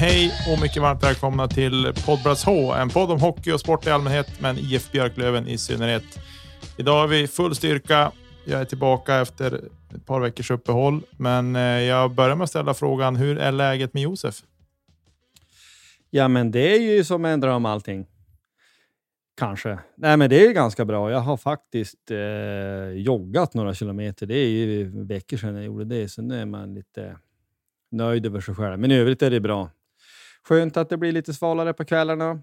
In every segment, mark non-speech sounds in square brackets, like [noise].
Hej och mycket varmt välkomna till Poddplats H, en podd om hockey och sport i allmänhet, men IF Björklöven i synnerhet. Idag är vi full styrka. Jag är tillbaka efter ett par veckors uppehåll, men eh, jag börjar med att ställa frågan. Hur är läget med Josef? Ja, men det är ju som en dröm allting. Kanske. Nej, men det är ganska bra. Jag har faktiskt eh, joggat några kilometer. Det är ju veckor sedan jag gjorde det, så nu är man lite nöjd över sig själv. Men i övrigt är det bra. Skönt att det blir lite svalare på kvällarna.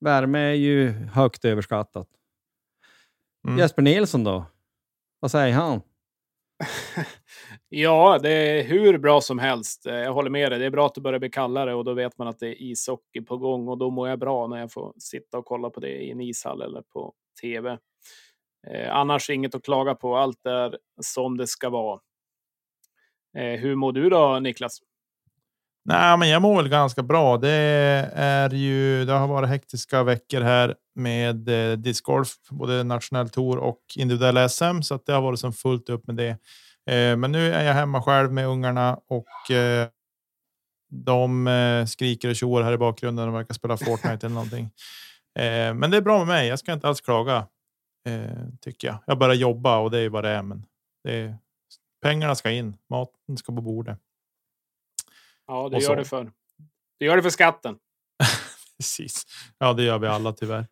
Värme är ju högt överskattat. Mm. Jesper Nilsson då? Vad säger han? [laughs] Ja, det är hur bra som helst. Jag håller med dig. Det är bra att det börjar bli kallare och då vet man att det är ishockey på gång och då mår jag bra när jag får sitta och kolla på det i en ishall eller på tv. Eh, annars inget att klaga på. Allt är som det ska vara. Eh, hur mår du då, Niklas? Nej, men jag mår väl ganska bra. Det är ju. Det har varit hektiska veckor här med eh, discgolf, både nationell tour och individuell SM, så att det har varit som fullt upp med det. Eh, men nu är jag hemma själv med ungarna och eh, de eh, skriker och tjoar här i bakgrunden. De verkar spela Fortnite eller någonting. [laughs] Eh, men det är bra med mig. Jag ska inte alls klaga eh, tycker jag. Jag börjar jobba och det är vad det är. Men det är, pengarna ska in. Maten ska på bordet. Ja, det gör det för. Du gör det för skatten. [laughs] Precis. Ja, det gör vi alla tyvärr.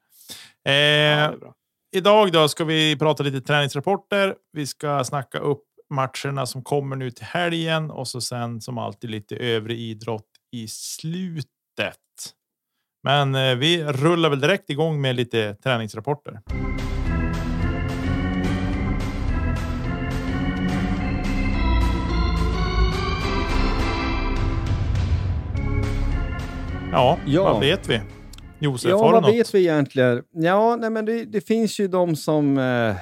Ja, Eh, det bra. idag då ska vi prata lite träningsrapporter. Vi ska snacka upp matcherna som kommer nu till helgen och så sen som alltid lite övrig idrott i slutet. Men eh, vi rullar väl direkt igång med lite träningsrapporter. Ja, Ja. vad vet vi? Josef, Ja, har du vad något? vet vi egentligen? Ja, nej, men det, det finns ju de som eh,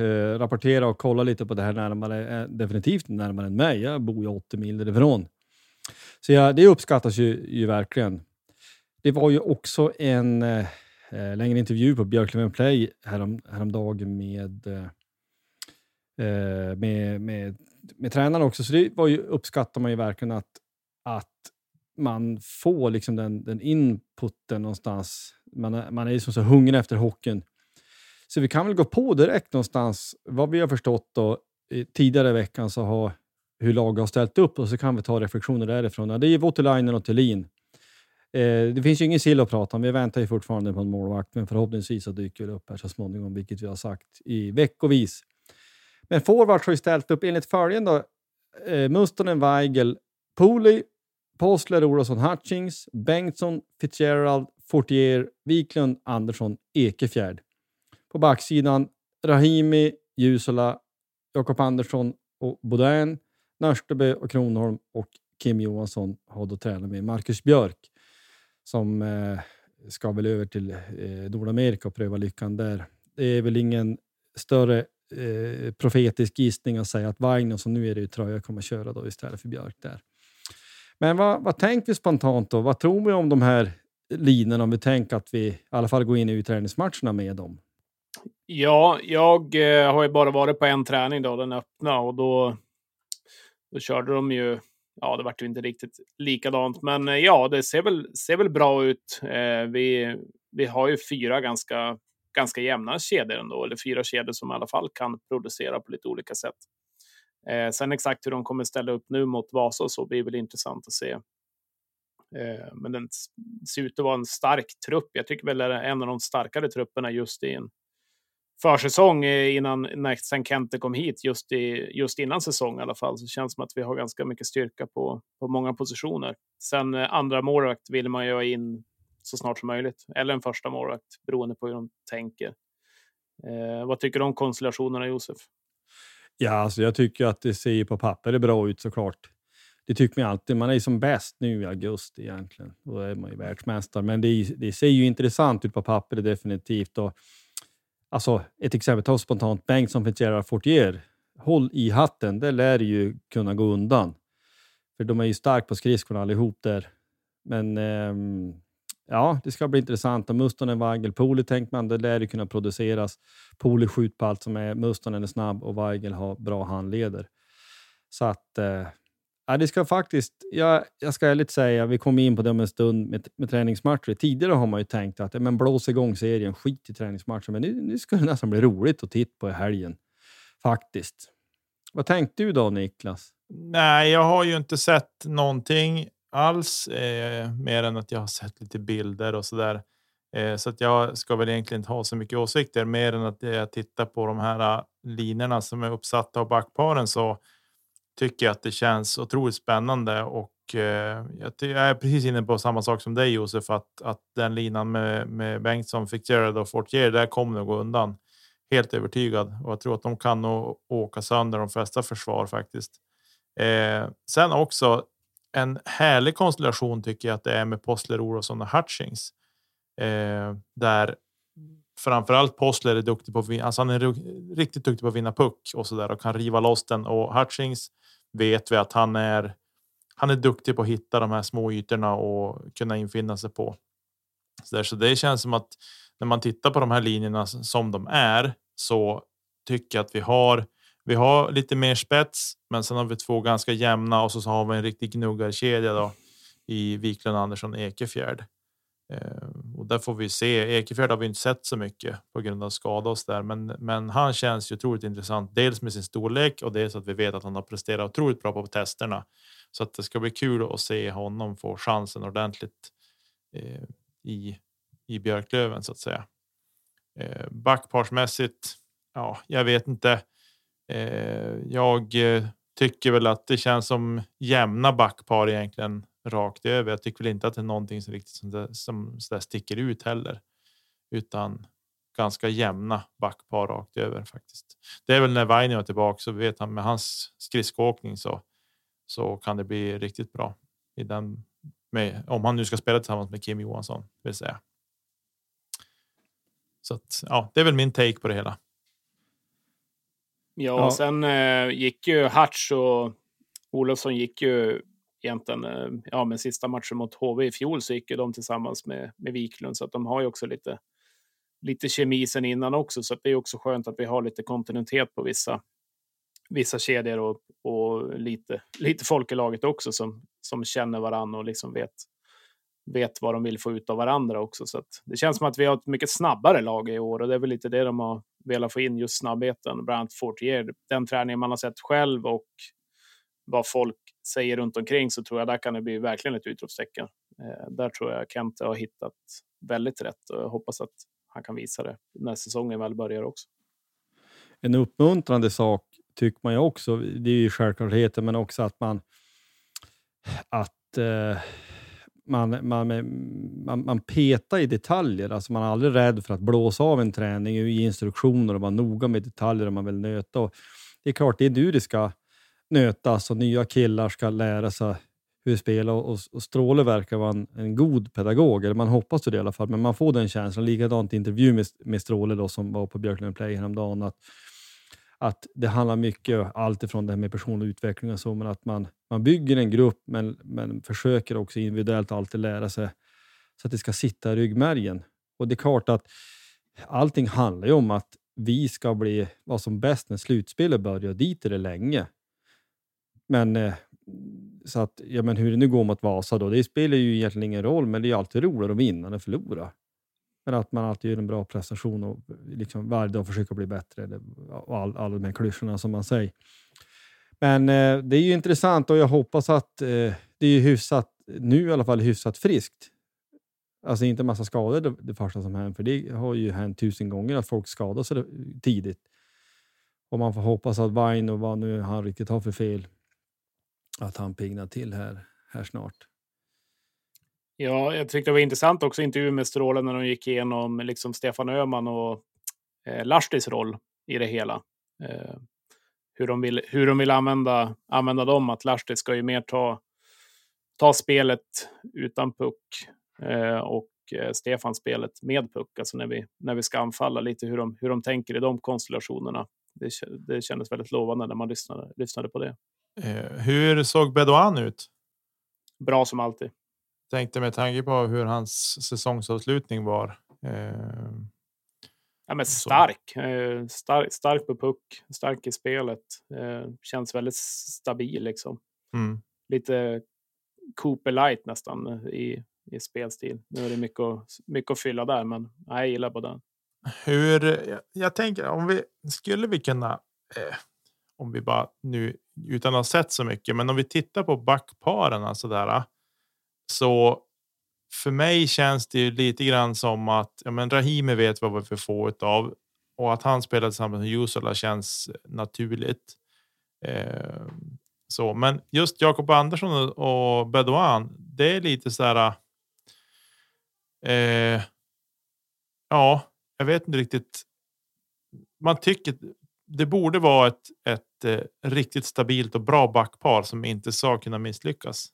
eh, rapporterar och kollar lite på det här närmare, eh, definitivt närmare än mig. Jag bor ju 80 mil därifrån. Så ja, det uppskattas ju, ju verkligen. Det var ju också en eh, eh, längre intervju på Björklöven Play härom, häromdagen med, eh, eh, med, med, med tränaren också. Så det var ju, uppskattar man ju verkligen att man får liksom den, den inputen någonstans. Man är, man är liksom så hungrig efter hockeyn. Så vi kan väl gå på direkt någonstans. Vad vi har förstått då, tidigare i veckan så har hur laget har ställt upp och så kan vi ta reflektioner därifrån. Ja, det är Voutilainen och Thelin. Eh, det finns ju ingen sill att prata om. Vi väntar ju fortfarande på en målvakt, men förhoppningsvis så dyker det upp här så småningom, vilket vi har sagt i veckovis. Men forwards har ju ställt upp enligt följande. Eh, Mustonen, Weigel, Pooley, Postler, Olofsson, Hutchings, Bengtsson, Fitzgerald, Fortier, Wiklund, Andersson, Ekefjärd. På backsidan Rahimi, Jusula, Jakob Andersson och Bodén, Nörsteby och Kronholm och Kim Johansson har då tränat med Marcus Björk som eh, ska väl över till eh, Nordamerika och pröva lyckan där. Det är väl ingen större eh, profetisk gissning att säga att Wagner, som nu är det ju Tröja, kommer köra då istället för Björk där. Men vad, vad tänker vi spontant då? Vad tror vi om de här linorna om vi tänker att vi i alla fall går in i utträningsmatcherna med dem? Ja, jag eh, har ju bara varit på en träning då, den öppna, och då, då körde de ju ja, det vart ju inte riktigt likadant, men eh, ja, det ser väl, ser väl bra ut. Eh, vi, vi har ju fyra ganska, ganska jämna kedjor ändå, eller fyra kedjor som i alla fall kan producera på lite olika sätt. Eh, sen exakt hur de kommer ställa upp nu mot Vasa och så blir väl intressant att se. Eh, men den ser ut att vara en stark trupp. Jag tycker väl det är en av de starkare trupperna just i en försäsong eh, innan när sen Kente kom hit just, i, just innan säsong i alla fall så känns det som att vi har ganska mycket styrka på, på många positioner. Sen eh, andra målvakt vill man ju ha in så snart som möjligt eller en första målvakt beroende på hur de tänker. Eh, vad tycker du om konstellationerna Josef? Ja, alltså jag tycker att det ser på papper det bra ut såklart. Det tycker man alltid. Man är som bäst nu i augusti egentligen. Då är man ju världsmästare. Men det, det ser ju intressant ut på papper definitivt. Och Alltså ett exempel, ta spontant Bengtsson, Fitzgerald, Fortier. Håll i hatten, det lär ju kunna gå undan. För de är ju starka på skridskorna allihop där. Men ähm, ja, det ska bli intressant. Mustonen, Weigel, Poli tänker man, det lär ju kunna produceras. Poli skjuter på allt som är, Mustonen är snabb och Weigel har bra handleder. Så att eh, Ja, det ska faktiskt, jag, jag ska ärligt säga, vi kommer in på det om en stund med, med träningsmatcher. Tidigare har man ju tänkt att men blås igång serien, skit i träningsmatcher. Men nu, nu ska det nästan bli roligt att titta på i helgen. Faktiskt. Vad tänkte du då Niklas? Nej, jag har ju inte sett någonting alls eh, mer än att jag har sett lite bilder och så där. Eh, så att jag ska väl egentligen inte ha så mycket åsikter mer än att jag tittar på de här eh, linorna som är uppsatta av backparen så tycker jag att det känns otroligt spännande och eh, jag är precis inne på samma sak som dig Josef, att, att den linan med, med Bengtsson, Fitzgerald och Fortier, där kommer att gå undan. Helt övertygad och jag tror att de kan nog åka sönder de flesta försvar faktiskt. Eh, sen också en härlig konstellation tycker jag att det är med Postler, Olofsson och Hutchings. Eh, där framförallt Postler är duktig på alltså han är riktigt duktig på att vinna puck och så där och kan riva loss den och Hutchings vet vi att han är. Han är duktig på att hitta de här små ytorna och kunna infinna sig på. Så, där, så det känns som att när man tittar på de här linjerna som de är så tycker jag att vi har. Vi har lite mer spets, men sen har vi två ganska jämna och så har vi en riktig gnuggarkedja då i Wiklund, Andersson, Ekefjärd. Eh, och där får vi se. Ekefjärd har vi inte sett så mycket på grund av skada och där, men, men han känns ju otroligt intressant. Dels med sin storlek och dels att vi vet att han har presterat otroligt bra på testerna. Så att det ska bli kul att se honom få chansen ordentligt eh, i i Björklöven så att säga. Eh, backparsmässigt. Ja, jag vet inte. Eh, jag eh, tycker väl att det känns som jämna backpar egentligen rakt över. Jag tycker väl inte att det är någonting som riktigt som, som så sticker ut heller, utan ganska jämna backpar rakt över faktiskt. Det är väl när Vainio är tillbaka så vet han med hans skridskoåkning så så kan det bli riktigt bra i den med om han nu ska spela tillsammans med Kim Johansson vill säga. Så att, ja, det är väl min take på det hela. Ja, ja. sen eh, gick ju Hatch och Olofsson gick ju egentligen, eh, ja, men sista matchen mot HV i fjol så gick ju de tillsammans med, med Wiklund så att de har ju också lite, lite kemi sen innan också. Så det är också skönt att vi har lite kontinuitet på vissa, vissa kedjor och, och lite, lite folk i laget också som, som känner varandra och liksom vet, vet vad de vill få ut av varandra också. Så det känns som att vi har ett mycket snabbare lag i år och det är väl lite det de har velat få in, just snabbheten. Bland annat Fortier, den träningen man har sett själv och vad folk säger runt omkring så tror jag där kan det bli verkligen ett utropstecken. Eh, där tror jag Kent har hittat väldigt rätt och jag hoppas att han kan visa det när säsongen väl börjar också. En uppmuntrande sak tycker man ju också, det är ju självklarheter, men också att man att eh, man, man, man, man petar i detaljer. Alltså man är aldrig rädd för att blåsa av en träning i instruktioner och vara noga med detaljer om man vill nöta. Och det är klart, det är nu det ska nötas och nya killar ska lära sig hur spela och, och, och Stråle verkar vara en, en, god pedagog, eller man hoppas det i alla fall, men man får den känslan. Likadant intervju med, med Stråle då, som var på Björklund Play häromdagen, att, att det handlar mycket allt ifrån det här med personlig utveckling och så, men att man, man bygger en grupp men, men försöker också individuellt alltid lära sig så att det ska sitta i ryggmärgen. Och det är klart att allting handlar ju om att vi ska bli vad som bäst när slutspelet börjar. Dit är det länge. Men eh, så att, ja, men hur det nu går mot Vasa då, det spelar ju egentligen ingen roll, men det är alltid roligare att vinna än att förlora. Men att man alltid gör en bra prestation och liksom varje dag försöker bli bättre. Eller, och all, alla de här klyschorna som man säger. Men eh, det är ju intressant och jag hoppas att eh, det är hyfsat, nu i alla fall hyfsat friskt. Alltså inte massa skador det, det första som händer, för det har ju hänt tusen gånger att folk skadar sig tidigt. Och man får hoppas att Vine och vad nu han riktigt har för fel, att han piggnar till här, här snart. Ja, jag tyckte det var intressant också intervju med Strålen när de gick igenom liksom Stefan Öhman och eh, Lahtis roll i det hela. Eh, hur de vill, hur de vill använda, använda dem. Att Lahti ska ju mer ta, ta spelet utan puck eh, och eh, Stefan spelet med puck. Alltså när vi, när vi ska anfalla lite hur de, hur de tänker i de konstellationerna. Det, det kändes väldigt lovande när man lyssnade, lyssnade på det. Eh, hur såg Bedouin ut? Bra som alltid. Tänkte med tanke på hur hans säsongsavslutning var. Eh, ja, men stark, eh, stark, stark på puck, stark i spelet. Eh, känns väldigt stabil liksom. Mm. Lite Cooper light nästan i, i spelstil. Nu är det mycket, mycket att fylla där, men jag gillar på den. Hur jag, jag tänker om vi skulle vi kunna eh, om vi bara nu utan att ha sett så mycket. Men om vi tittar på backparen så där. Så för mig känns det ju lite grann som att ja, men Rahimi vet vad vi får få av och att han spelar tillsammans med Jusula känns naturligt. Eh, så, men just Jakob Andersson och Bedouin, det är lite så här. Eh, ja, jag vet inte riktigt. Man tycker det borde vara ett, ett eh, riktigt stabilt och bra backpar som inte ska kunna misslyckas.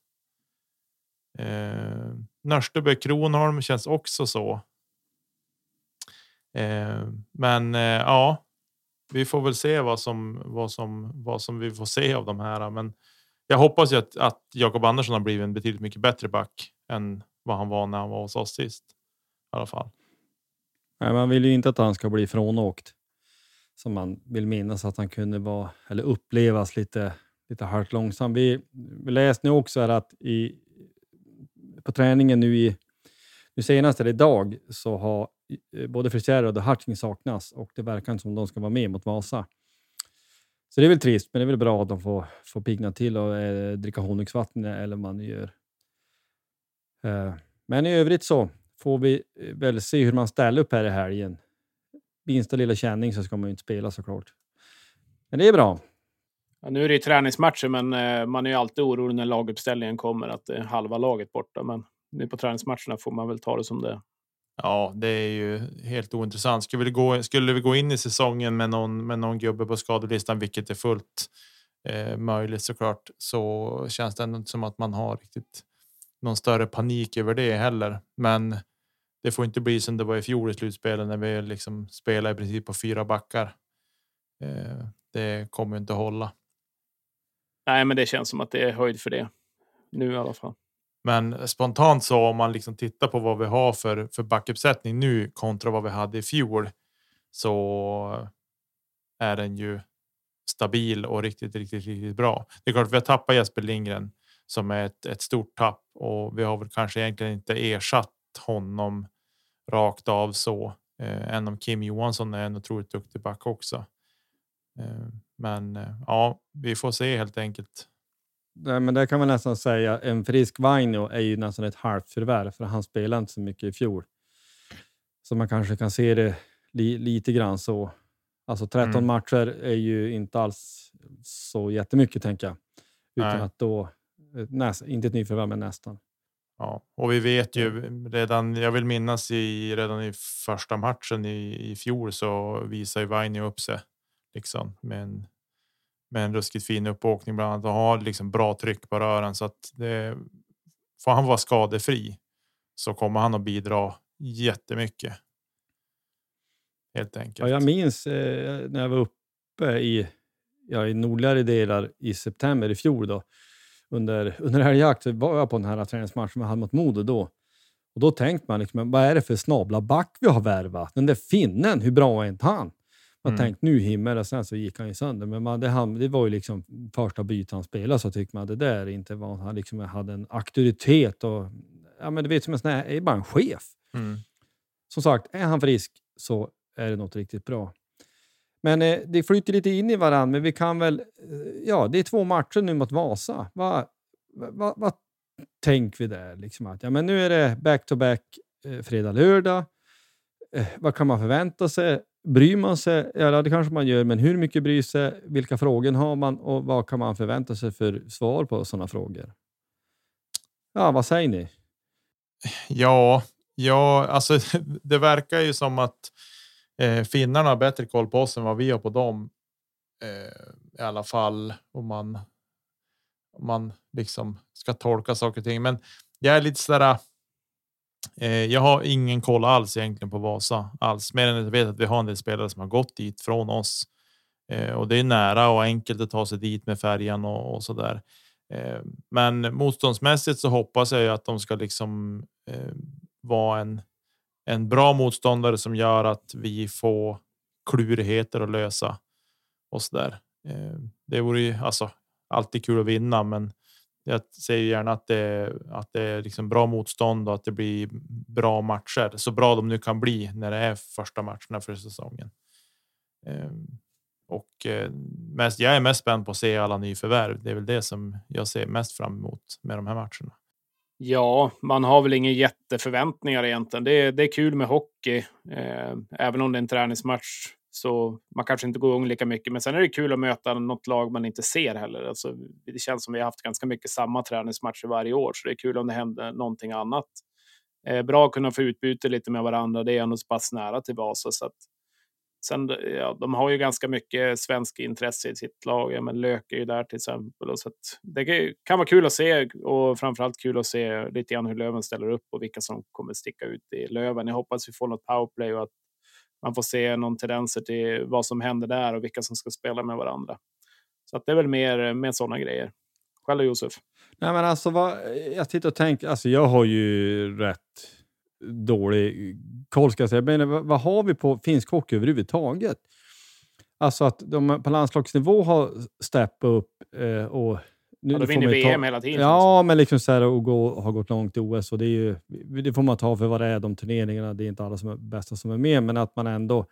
Eh, Nörstebö Kronholm känns också så. Eh, men eh, ja, vi får väl se vad som vad som vad som vi får se av de här. Men jag hoppas ju att, att Jakob Andersson har blivit en betydligt mycket bättre back än vad han var när han var hos oss sist. I alla fall. Nej, man vill ju inte att han ska bli frånåkt som man vill minnas att han kunde vara eller upplevas lite, lite halvt långsam. Vi, vi läste nu också att i, på träningen nu i nu senast eller idag så har eh, både Frisero och Harting saknas och det verkar inte som de ska vara med mot Vasa. Så det är väl trist, men det är väl bra att de får, får pigna till och eh, dricka honungsvatten eller vad man gör. Eh, men i övrigt så får vi eh, väl se hur man ställer upp här i helgen minsta lilla känning så ska man ju inte spela såklart. Men det är bra. Ja, nu är det ju träningsmatcher, men eh, man är ju alltid orolig när laguppställningen kommer att det är halva laget borta. Men nu på träningsmatcherna får man väl ta det som det Ja, det är ju helt ointressant. Skulle vi gå, skulle vi gå in i säsongen med någon, med någon gubbe på skadelistan, vilket är fullt eh, möjligt såklart, så känns det ändå inte som att man har riktigt någon större panik över det heller. Men det får inte bli som det var i fjol i slutspelet när vi liksom spelar i princip på fyra backar. Eh, det kommer inte att hålla. Nej, men det känns som att det är höjd för det nu i alla fall. Men spontant så om man liksom tittar på vad vi har för för backuppsättning nu kontra vad vi hade i fjol så är den ju stabil och riktigt, riktigt, riktigt bra. Det är klart, vi har tappat Jesper Lindgren som är ett, ett stort tapp och vi har väl kanske egentligen inte ersatt honom rakt av så. Eh, än om Kim Johansson är en otroligt duktig back också. Eh, men eh, ja, vi får se helt enkelt. Nej, men det kan man nästan säga. En frisk Vainio är ju nästan ett halvt förvärv för han spelade inte så mycket i fjol. Så man kanske kan se det li lite grann så. Alltså 13 mm. matcher är ju inte alls så jättemycket tänker jag. Utan Nej. att då, näst, inte ett nyförvärv men nästan. Ja, och vi vet ju redan. Jag vill minnas i redan i första matchen i, i fjol så visar ju Vainio upp sig liksom med en med en ruskigt fin uppåkning bland annat och har liksom bra tryck på rören så att det får han vara skadefri så kommer han att bidra jättemycket. Helt enkelt. Ja, jag minns eh, när jag var uppe i, ja, i nordligare delar i september i fjol. Då, under, [laughs] under älgjakt var jag på den här träningsmatchen med mot Modo då. Och då tänkte man, liksom, vad är det för snabla back vi har värvat? Den där finnen, hur bra är inte han? Man mm. tänkte nu himmel och sen så gick han ju sönder. Men man, det, han, det var ju liksom första bytet han spelade så tyckte man det där inte var... Han liksom hade en auktoritet och... Ja, men du vet, som en sån här, är bara en chef. Mm. Som sagt, är han frisk så är det något riktigt bra. Men eh, det flyter lite in i varandra, men vi kan väl... Eh, ja, det är två matcher nu mot Vasa. Vad va, va, va tänker vi där? Liksom att, ja, men nu är det back-to-back -back, eh, fredag, lördag. Eh, vad kan man förvänta sig? Bryr man sig? Ja, det kanske man gör, men hur mycket bryr sig? Vilka frågor har man och vad kan man förvänta sig för svar på sådana frågor? Ja, vad säger ni? Ja, ja, alltså [laughs] det verkar ju som att eh, finnarna har bättre koll på oss än vad vi har på dem. Eh, I alla fall om man om man liksom ska tolka saker och ting. Men jag är lite sådär. Eh, jag har ingen koll alls egentligen på Vasa alls, mer än att jag vet att vi har en del spelare som har gått dit från oss eh, och det är nära och enkelt att ta sig dit med färjan och, och så där. Eh, men motståndsmässigt så hoppas jag ju att de ska liksom eh, vara en en bra motståndare som gör att vi får klurigheter att lösa och så där. Eh, det vore ju alltså alltid kul att vinna, men jag säger gärna att det, att det är liksom bra motstånd och att det blir bra matcher. Så bra de nu kan bli när det är första matcherna för säsongen. Ehm, och eh, mest, jag är mest spänd på att se alla nyförvärv. Det är väl det som jag ser mest fram emot med de här matcherna. Ja, man har väl inga jätteförväntningar egentligen. Det är, det är kul med hockey, eh, även om det är en träningsmatch. Så man kanske inte går igång lika mycket, men sen är det kul att möta något lag man inte ser heller. Alltså, det känns som vi har haft ganska mycket samma träningsmatcher varje år, så det är kul om det händer någonting annat. Eh, bra att kunna få utbyte lite med varandra. Det är ändå så pass nära till Vasa, så att Sen, ja, de har ju ganska mycket svensk intresse i sitt lag. Ja, men Lök är ju där till exempel. Och så det kan vara kul att se och framförallt kul att se lite grann hur Löven ställer upp och vilka som kommer sticka ut i Löven. Jag hoppas vi får något powerplay och att man får se någon tendenser till vad som händer där och vilka som ska spela med varandra. Så att det är väl mer med sådana grejer. Själv Josef? Nej, men alltså, vad, jag tittar och tänker, alltså jag har ju rätt dålig koll ska jag säga. Men vad, vad har vi på finsk hockey överhuvudtaget? Alltså att de på landslagsnivå har steppat upp eh, och nu, ja, då vinner VM ta, hela tiden. Ja, alltså. men liksom så här, och gå, har gått långt i OS. Och det, är ju, det får man ta för vad det är, de turneringarna. Det är inte alla som är bästa som är med, men att man ändå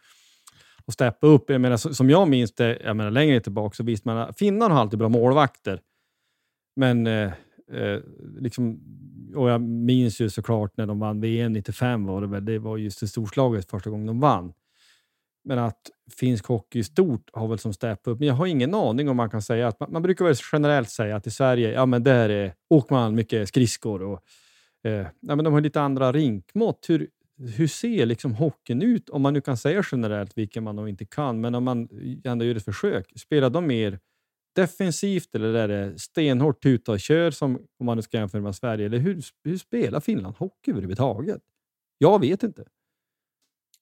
har steppat upp. Jag menar, som jag minns det, jag menar, längre tillbaka, så visste man att finnarna har alltid bra målvakter. Men eh, eh, liksom, och jag minns ju såklart när de vann VM 95 var det väl. Det var just det storslaget första gången de vann. Men att finsk hockey i stort har väl som step upp. Men jag har ingen aning om man kan säga att man, man brukar väl generellt säga att i Sverige, ja men där är, åker man mycket skridskor och eh, ja, men de har lite andra rinkmått. Hur, hur ser liksom hockeyn ut? Om man nu kan säga generellt, vilket man nog inte kan, men om man ändå gör ett försök. Spelar de mer defensivt eller är det stenhårt tuta och kör som om man nu ska jämföra med Sverige? Eller hur, hur spelar Finland hockey överhuvudtaget? Jag vet inte.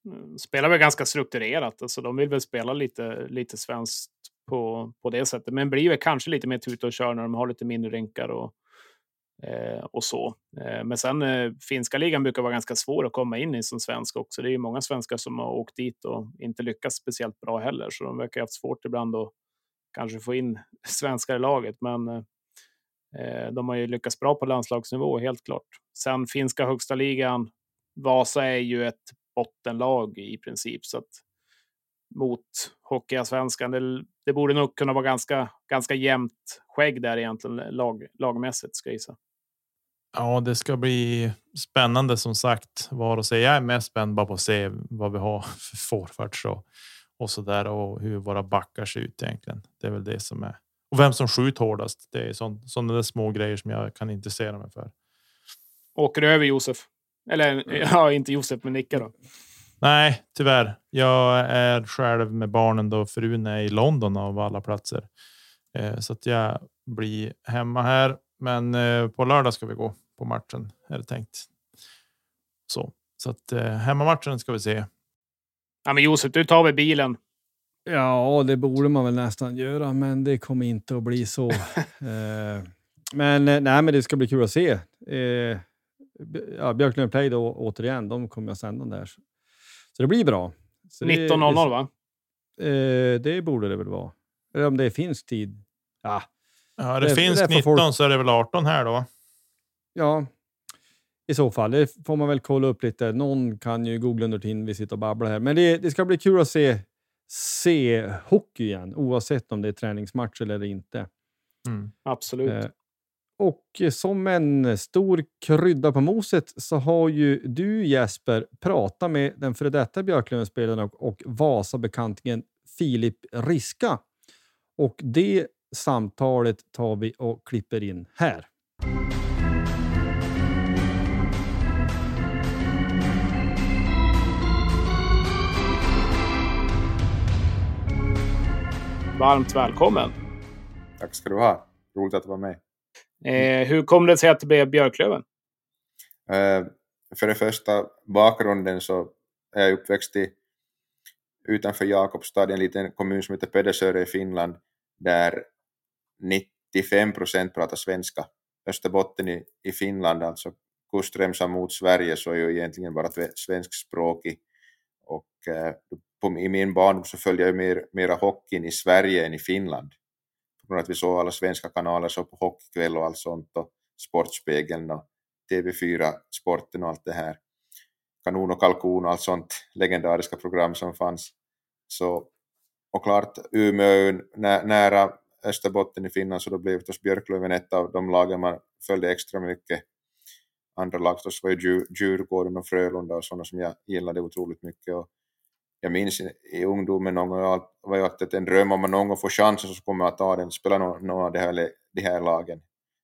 Mm, spelar väl ganska strukturerat. Alltså, de vill väl spela lite, lite svenskt på, på det sättet. Men blir väl kanske lite mer tuta och kör när de har lite mindre rinkar och, eh, och så. Eh, men sen eh, finska ligan brukar vara ganska svår att komma in i som svensk också. Det är ju många svenskar som har åkt dit och inte lyckats speciellt bra heller. Så de verkar ha haft svårt ibland att kanske få in [laughs] svenskar i laget. Men eh, de har ju lyckats bra på landslagsnivå, helt klart. Sen finska högsta ligan, Vasa är ju ett bottenlag i princip. Så att mot Hockeyallsvenskan, det, det borde nog kunna vara ganska, ganska jämnt skägg där egentligen lag, lagmässigt, ska jag gissa. Ja, det ska bli spännande som sagt. Var och se. Jag är mest spänd bara på att se vad vi har [laughs] för forwards och och så där och hur våra backar ser ut egentligen. Det är väl det som är och vem som skjuter hårdast. Det är sådana där små grejer som jag kan intressera mig för. Åker du över Josef? Eller mm. [laughs] ja, inte Josef, men Nicke då? Nej, tyvärr. Jag är själv med barnen då frun är i London av alla platser. Eh, så att jag blir hemma här. Men eh, på lördag ska vi gå på matchen är det tänkt. Så så att eh, hemmamatchen ska vi se. Ja, men Josef, du tar väl bilen? Ja, det borde man väl nästan göra, men det kommer inte att bli så. [laughs] men nej, men det ska bli kul att se. Ja, Björklöven Play då återigen, de kommer att sända där. Så det blir bra. 19.00 va? Eh, det borde det väl vara. Eller om det är finsk tid. Ja, ja det, det finsk 19 folk... så är det väl 18 här då? Ja, i så fall. Det får man väl kolla upp lite. Någon kan ju googla under tiden vi sitter och babblar här. Men det, det ska bli kul att se, se hockey igen, oavsett om det är träningsmatch eller inte. Mm. Absolut. Eh, och som en stor krydda på moset så har ju du Jesper pratat med den före detta Björklövenspelaren och, och Vasa-bekantingen Filip Riska. Och det samtalet tar vi och klipper in här. Varmt välkommen! Tack ska du ha. Roligt att vara med. Eh, hur kom det sig att det blev Björklöven? Eh, för det första, bakgrunden så är jag uppväxt i, utanför Jakobstad, en liten kommun som heter Pedersöre i Finland, där 95 procent pratar svenska. Österbotten i, i Finland, alltså kustremsan mot Sverige, så är ju egentligen bara svenskspråkig. Och eh, på, i min barndom så följde jag mer, mera hockeyn i Sverige än i Finland från att vi såg alla svenska kanaler, så på Hockeykväll och allt sånt och Sportspegeln och TV4 Sporten och allt det här. Kanon och kalkon och allt sånt legendariska program som fanns. Så, och klart, Umeå är nä, nära Österbotten i Finland så då blev förstås Björklöven ett av de lagen man följde extra mycket. Andra lag förstås var ju Djurgården och Frölunda och sådana som jag gillade otroligt mycket. Och jag minns i ungdomen någon gång var ju alltid en dröm om man någon gång får chansen så kommer jag att ta den, spela någon, någon av de här, de här lagen.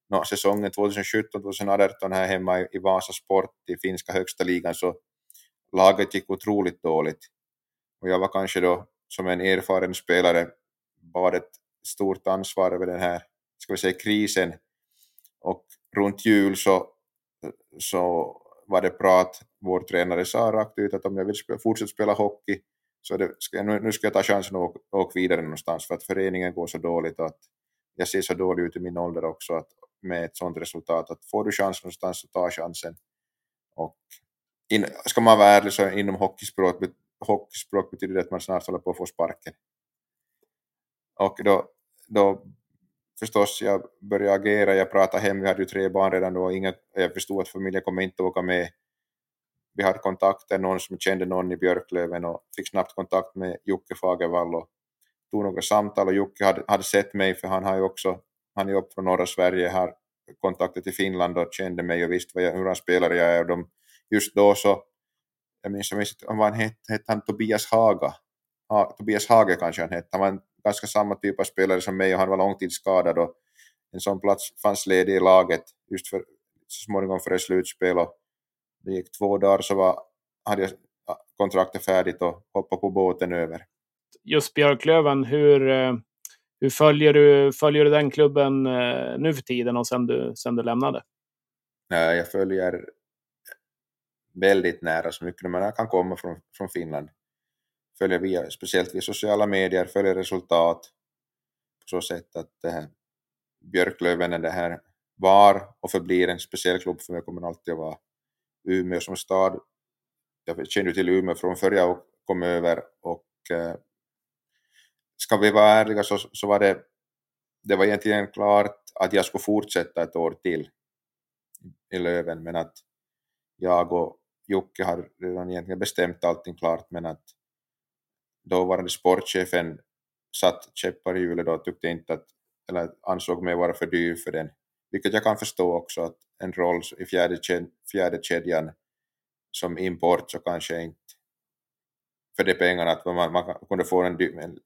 Nå, säsongen 2017-2018 här hemma i, i Vasa Sport i finska högsta ligan så laget gick otroligt dåligt. Och jag var kanske då som en erfaren spelare bar ett stort ansvar över den här, ska vi säga krisen. Och runt jul så, så var det prat, vår tränare sa rakt ut att om jag vill spela, fortsätta spela hockey så det, ska, nu, nu ska jag ta chansen och åka vidare någonstans för att föreningen går så dåligt och att jag ser så dålig ut i min ålder också att med ett sådant resultat att får du chans någonstans så ta chansen. Och in, ska man vara ärlig så inom hockeyspråk, hockeyspråk betyder det att man snart håller på att få sparken. Och då, då förstås, jag började agera, jag pratade hem, vi hade ju tre barn redan då, inga, jag förstod att familjen kommer inte åka med. Vi hade kontakter, någon som kände någon i Björklöven och fick snabbt kontakt med Jocke Fagervall och tog några samtal. Och Jocke hade, hade sett mig för han har ju också, han är upp från norra Sverige, har kontakter till Finland och kände mig och visste jag, hur han spelare jag är och de, just då. Så, jag minns, jag minns vad han hette, hette han Tobias Haga, ha, Tobias Hage kanske han hette, han var en ganska samma typ av spelare som mig och han var långtidsskadad och en sån plats fanns ledig i laget just för, så småningom före slutspel och det gick två dagar så var, hade jag kontraktet färdigt och hoppade på båten över. Just Björklöven, hur, eh, hur följer, du, följer du den klubben eh, nu för tiden och sen du, sen du lämnade? Jag följer väldigt nära så mycket man kan komma från, från Finland följer via, speciellt via sociala medier, följer resultat på så sätt att det här Björklöven är det här var och förblir en speciell klubb för mig, kommer alltid att vara Umeå som stad. Jag känner till Umeå från förr jag kom över och eh, ska vi vara ärliga så, så var det, det var egentligen klart att jag skulle fortsätta ett år till i Löven men att jag och Jocke har redan egentligen bestämt allting klart men att dåvarande sportchefen satt käppar i hjulet då och tyckte inte att, eller ansåg mig vara för dyr för den. Vilket jag kan förstå också att en roll i fjärde, fjärde kedjan som import så kanske inte för de pengarna att man, man kunde få en,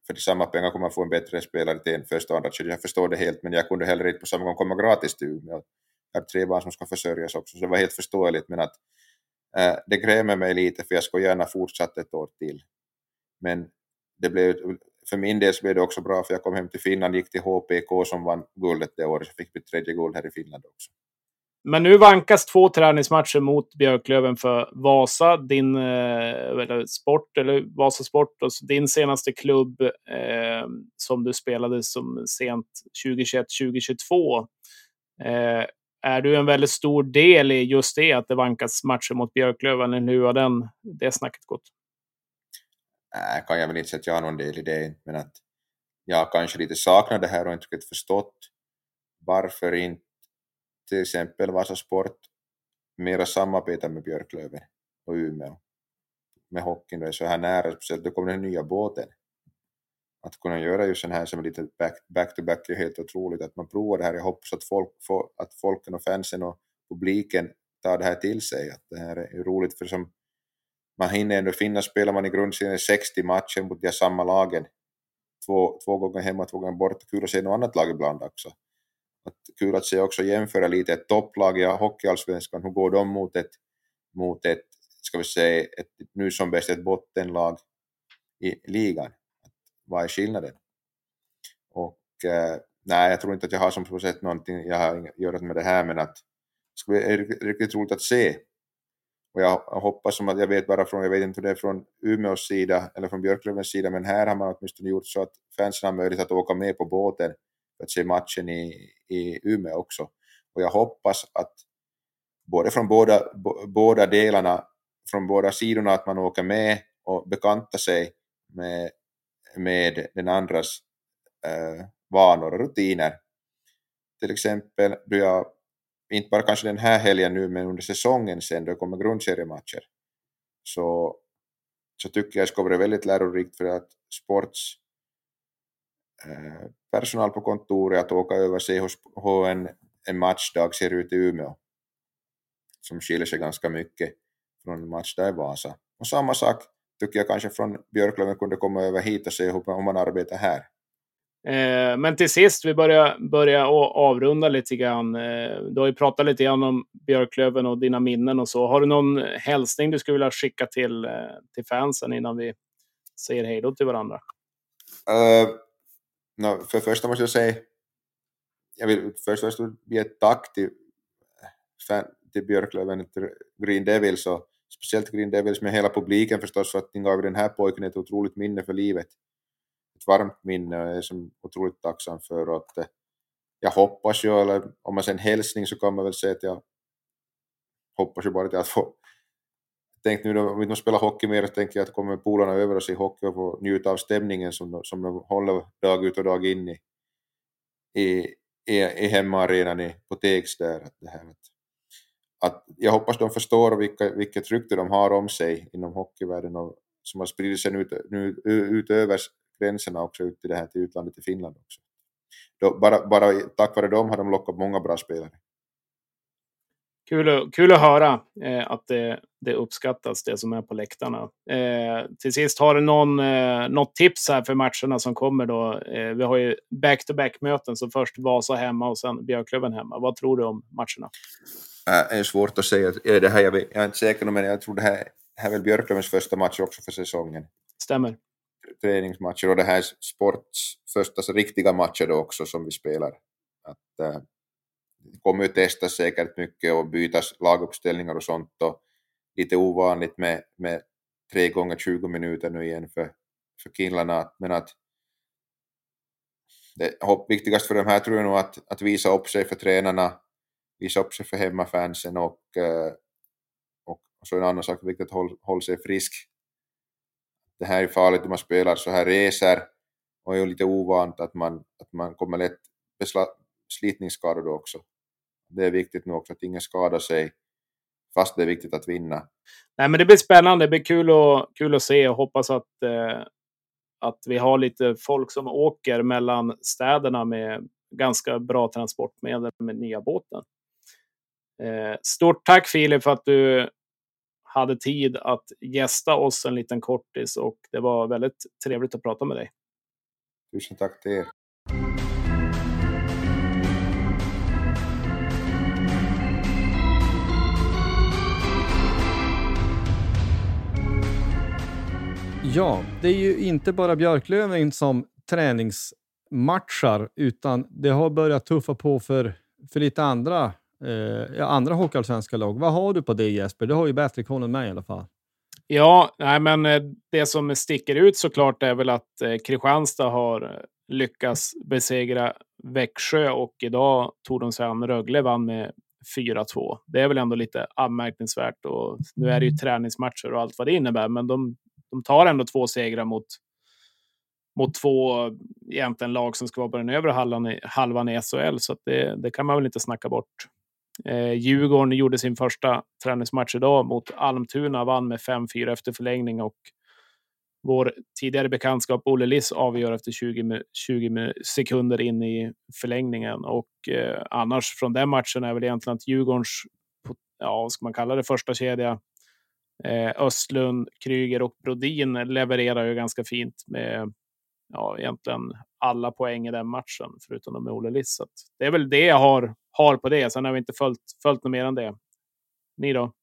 för de samma pengar kunde man få en bättre spelare till en första och andra kedja. Jag förstår det helt men jag kunde heller inte på samma gång komma gratis till Umeå. Jag har tre barn som ska försörjas också så det var helt förståeligt men att äh, det grämer mig lite för jag skulle gärna fortsatt ett år till. Men det blev för min del så blev det också bra för jag kom hem till Finland, gick till HPK som vann guldet det året, så fick vi tredje guld här i Finland också. Men nu vankas två träningsmatcher mot Björklöven för Vasa, din eh, eller sport, eller Vasa Sport, och din senaste klubb eh, som du spelade som sent 2021-2022. Eh, är du en väldigt stor del i just det, att det vankas matcher mot Björklöven? Eller hur har den, det snacket gått? Nej, kan jag väl inte säga att jag har någon del i det, men att jag kanske lite saknar det här och inte riktigt förstått varför inte till exempel Vasa Sport mera samarbetar med Björklöven och Umeå med hockeyn. Det är så här nära, speciellt då kommer den nya båten. Att kunna göra just den här som är lite back-to-back är helt otroligt. Att man provar det här. Jag hoppas att, folk att folken och fansen och publiken tar det här till sig. Att det här är roligt för som man hinner ändå finna, spelar man i grundserien 60 matcher mot de samma lagen, två, två gånger hemma, två gånger borta, kul att se något annat lag ibland också. Att kul att se också jämföra lite ett topplag i hockeyallsvenskan, hur går de mot ett, mot ett, ska vi säga, ett, nu som bäst ett bottenlag i ligan. Vad är skillnaden? Och eh, nej, jag tror inte att jag har som på sätt någonting jag har att göra med det här, men att det skulle vara riktigt roligt att se och jag hoppas som att jag vet bara från, jag vet inte hur det är från Umeås sida eller från Björklövens sida, men här har man åtminstone gjort så att fansen har möjlighet att åka med på båten att se matchen i, i Umeå också. Och jag hoppas att både från båda, båda delarna, från båda sidorna, att man åker med och bekantar sig med, med den andras eh, vanor och rutiner. Till exempel då jag inte bara kanske den här helgen nu, men under säsongen sen då kommer grundseriematcher, så, så tycker jag det ska vara väldigt lärorikt för att sports personal på kontoret att åka över se hur en, en matchdag ser ut i Umeå, som skiljer sig ganska mycket från en matchdag i Vasa. Och samma sak tycker jag kanske från Björklöven kunde komma över hit och se hur man arbetar här. Eh, men till sist, vi börjar, börjar avrunda lite grann. Eh, du har ju pratat lite grann om Björklöven och dina minnen och så. Har du någon hälsning du skulle vilja skicka till, eh, till fansen innan vi säger hej då till varandra? Uh, no, för det första måste jag säga, jag vill först och främst ge ett tack till, fan, till Björklöven, till Green Devils och speciellt Green Devils med hela publiken förstås för att ni gav den här pojken ett otroligt minne för livet. Ett varmt minne och jag är som otroligt tacksam för att eh, jag hoppas ju, eller om man säger en hälsning så kan man väl säga att jag hoppas ju bara att jag tänkt nu om vi inte spelar hockey mer så tänker jag att kommer polarna över och se hockey och få njuta av stämningen som de, som de håller dag ut och dag in i, i, i, i hemmaarenan på Tegs där. Att det här, att, att jag hoppas de förstår vilka, vilket rykte de har om sig inom hockeyvärlden och som har spridit sig ut, nu, utöver gränserna också ut till det här till utlandet, till Finland också. Då, bara, bara tack vare dem har de lockat många bra spelare. Kul, kul att höra eh, att det, det, uppskattas, det som är på läktarna. Eh, till sist, har du någon, eh, något tips här för matcherna som kommer? Då? Eh, vi har ju back-to-back-möten, så först Vasa hemma och sen Björklöven hemma. Vad tror du om matcherna? Äh, det är svårt att säga. Det här, jag, jag är inte säker, men jag tror det här, här är väl Björklövens första match också för säsongen. Stämmer träningsmatcher och det här sports första riktiga matcher då också som vi spelar. Att, det kommer ju testas säkert mycket och bytas laguppställningar och sånt och lite ovanligt med, med tre gånger 20 minuter nu igen för, för killarna. Men att det viktigast för de här tror jag nog att, att visa upp sig för tränarna, visa upp sig för hemmafansen och, och, och så en annan sak, viktigt att hålla håll sig frisk det här är farligt om man spelar så här reser och är lite ovant att man, att man kommer lätt slitningsskador då också. Det är viktigt nu också att ingen skadar sig fast det är viktigt att vinna. Nej, men det blir spännande. Det blir kul, och, kul att se och hoppas att, eh, att vi har lite folk som åker mellan städerna med ganska bra transportmedel med nya båten. Eh, stort tack Filip för att du hade tid att gästa oss en liten kortis och det var väldigt trevligt att prata med dig. Tusen tack till er. Ja, det är ju inte bara Björklöven som träningsmatchar, utan det har börjat tuffa på för, för lite andra, eh, andra hockeyallsvenska lag. Vad har du på det Jesper? Du har ju bättre koll än mig i alla fall. Ja, nej, men eh, det som sticker ut såklart är väl att eh, Kristianstad har eh, lyckats besegra Växjö och idag tog de sig an Rögle vann med 4-2. Det är väl ändå lite anmärkningsvärt och nu är det ju träningsmatcher och allt vad det innebär, men de, de tar ändå två segrar mot mot två egentligen lag som ska vara på den övre halvan, halvan i SHL, så det, det kan man väl inte snacka bort. Eh, Djurgården gjorde sin första träningsmatch idag mot Almtuna, vann med 5-4 efter förlängning och vår tidigare bekantskap Olle Liss avgör efter 20, 20 sekunder in i förlängningen. Och eh, annars från den matchen är väl egentligen att Djurgårdens, ja, vad ska man kalla det, första kedja, Östlund, Kryger och Brodin levererar ju ganska fint med ja, egentligen alla poäng i den matchen, förutom de med Olle Liss. Så det är väl det jag har, har på det. Sen har vi inte följt, följt något mer än det. Ni då?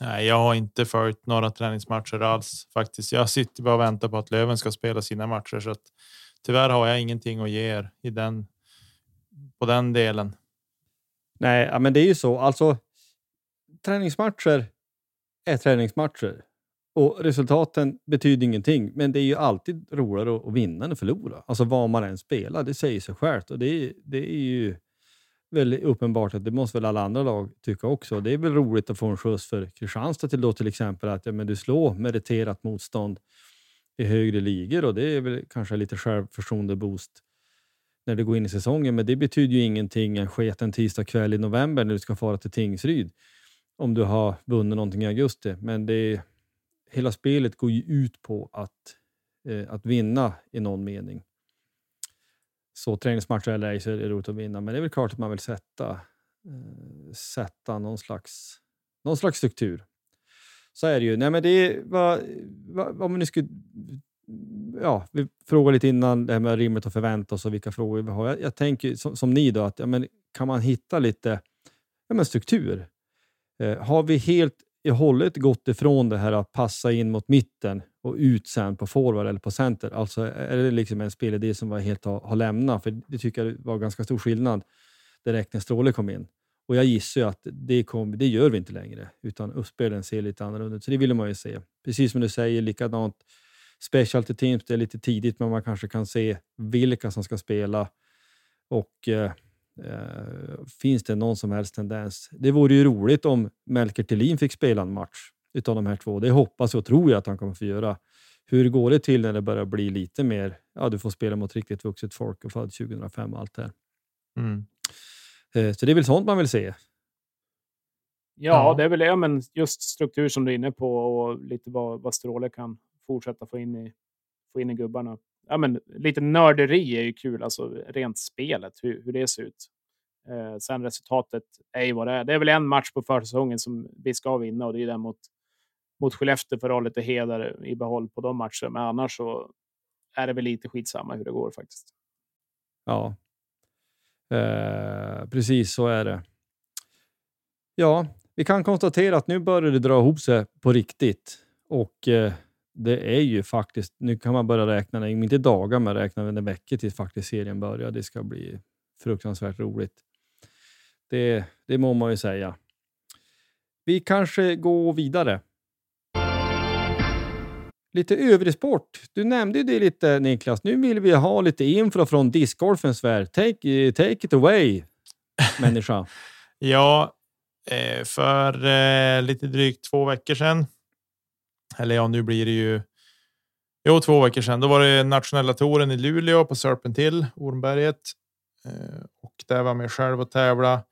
Nej, jag har inte följt några träningsmatcher alls faktiskt. Jag sitter bara och väntar på att Löven ska spela sina matcher så att tyvärr har jag ingenting att ge er i den på den delen. Nej, men det är ju så. Alltså, träningsmatcher är träningsmatcher och resultaten betyder ingenting. Men det är ju alltid roligare att vinna än att förlora. Alltså vad man än spelar, det säger sig självt och det, det är ju väldigt uppenbart att det måste väl alla andra lag tycka också. Det är väl roligt att få en skjuts för Kristianstad till då till exempel att ja, men du slår meriterat motstånd i högre ligor och det är väl kanske lite självförtroende boost när du går in i säsongen. Men det betyder ju ingenting en sketen tisdag kväll i november när du ska fara till Tingsryd om du har vunnit någonting i augusti. Men det hela spelet går ju ut på att, eh, att vinna i någon mening så träningsmatcher eller ej så är det roligt att vinna. Men det är väl klart att man vill sätta, eh, sätta någon, slags, någon slags struktur. Så är det ju. Nej, men det är, vad, om vi skulle ja, vi frågar lite innan det här med rimligt att förvänta oss och vilka frågor vi har. Jag, jag tänker som, som, ni då, att ja, men kan man hitta lite ja, men struktur? Eh, har vi helt i hållet gått ifrån det här att passa in mot mitten och ut sen på forward eller på center. Alltså är det liksom en spelidé som var helt har, har lämnat? För det tycker jag var ganska stor skillnad direkt när Stråle kom in. Och jag gissar ju att det, kom, det gör vi inte längre, utan uppspelen ser lite annorlunda ut. Så det vill man ju se. Precis som du säger, likadant specialty teams, det är lite tidigt, men man kanske kan se vilka som ska spela. Och eh, eh, finns det någon som helst tendens? Det vore ju roligt om Melker Thelin fick spela en match utav de här två. Det hoppas och tror jag att han kommer få göra. Hur går det till när det börjar bli lite mer, ja du får spela mot riktigt vuxet folk och född 2005 och allt det här. Mm. Eh, så det är väl sånt man vill se. Ja, ja, det är väl det, men just struktur som du är inne på och lite vad, vad Stråle kan fortsätta få in i, få in i gubbarna. Ja, men lite nörderi är ju kul, alltså rent spelet, hur, hur det ser ut. Eh, sen resultatet är ju vad det är. Det är väl en match på försäsongen som vi ska vinna och det är den mot mot Skellefteå för att ha lite heder i behåll på de matcherna. Men annars så är det väl lite skitsamma hur det går faktiskt. Ja, eh, precis så är det. Ja, vi kan konstatera att nu börjar det dra ihop sig på riktigt och eh, det är ju faktiskt, nu kan man börja räkna, inte dagar, men räkna med veckor tills faktiskt serien börjar. Det ska bli fruktansvärt roligt. Det, det må man ju säga. Vi kanske går vidare Lite övrig sport. Du nämnde ju det lite Niklas. Nu vill vi ha lite info från discgolfens värld. Take, take it away, människa. [laughs] ja, eh, för eh, lite drygt två veckor sedan. Eller ja, nu blir det ju. Jo, två veckor sedan. Då var det nationella touren i Luleå på Serpent Hill, Ormberget. Eh, och där var jag med själv och tävla.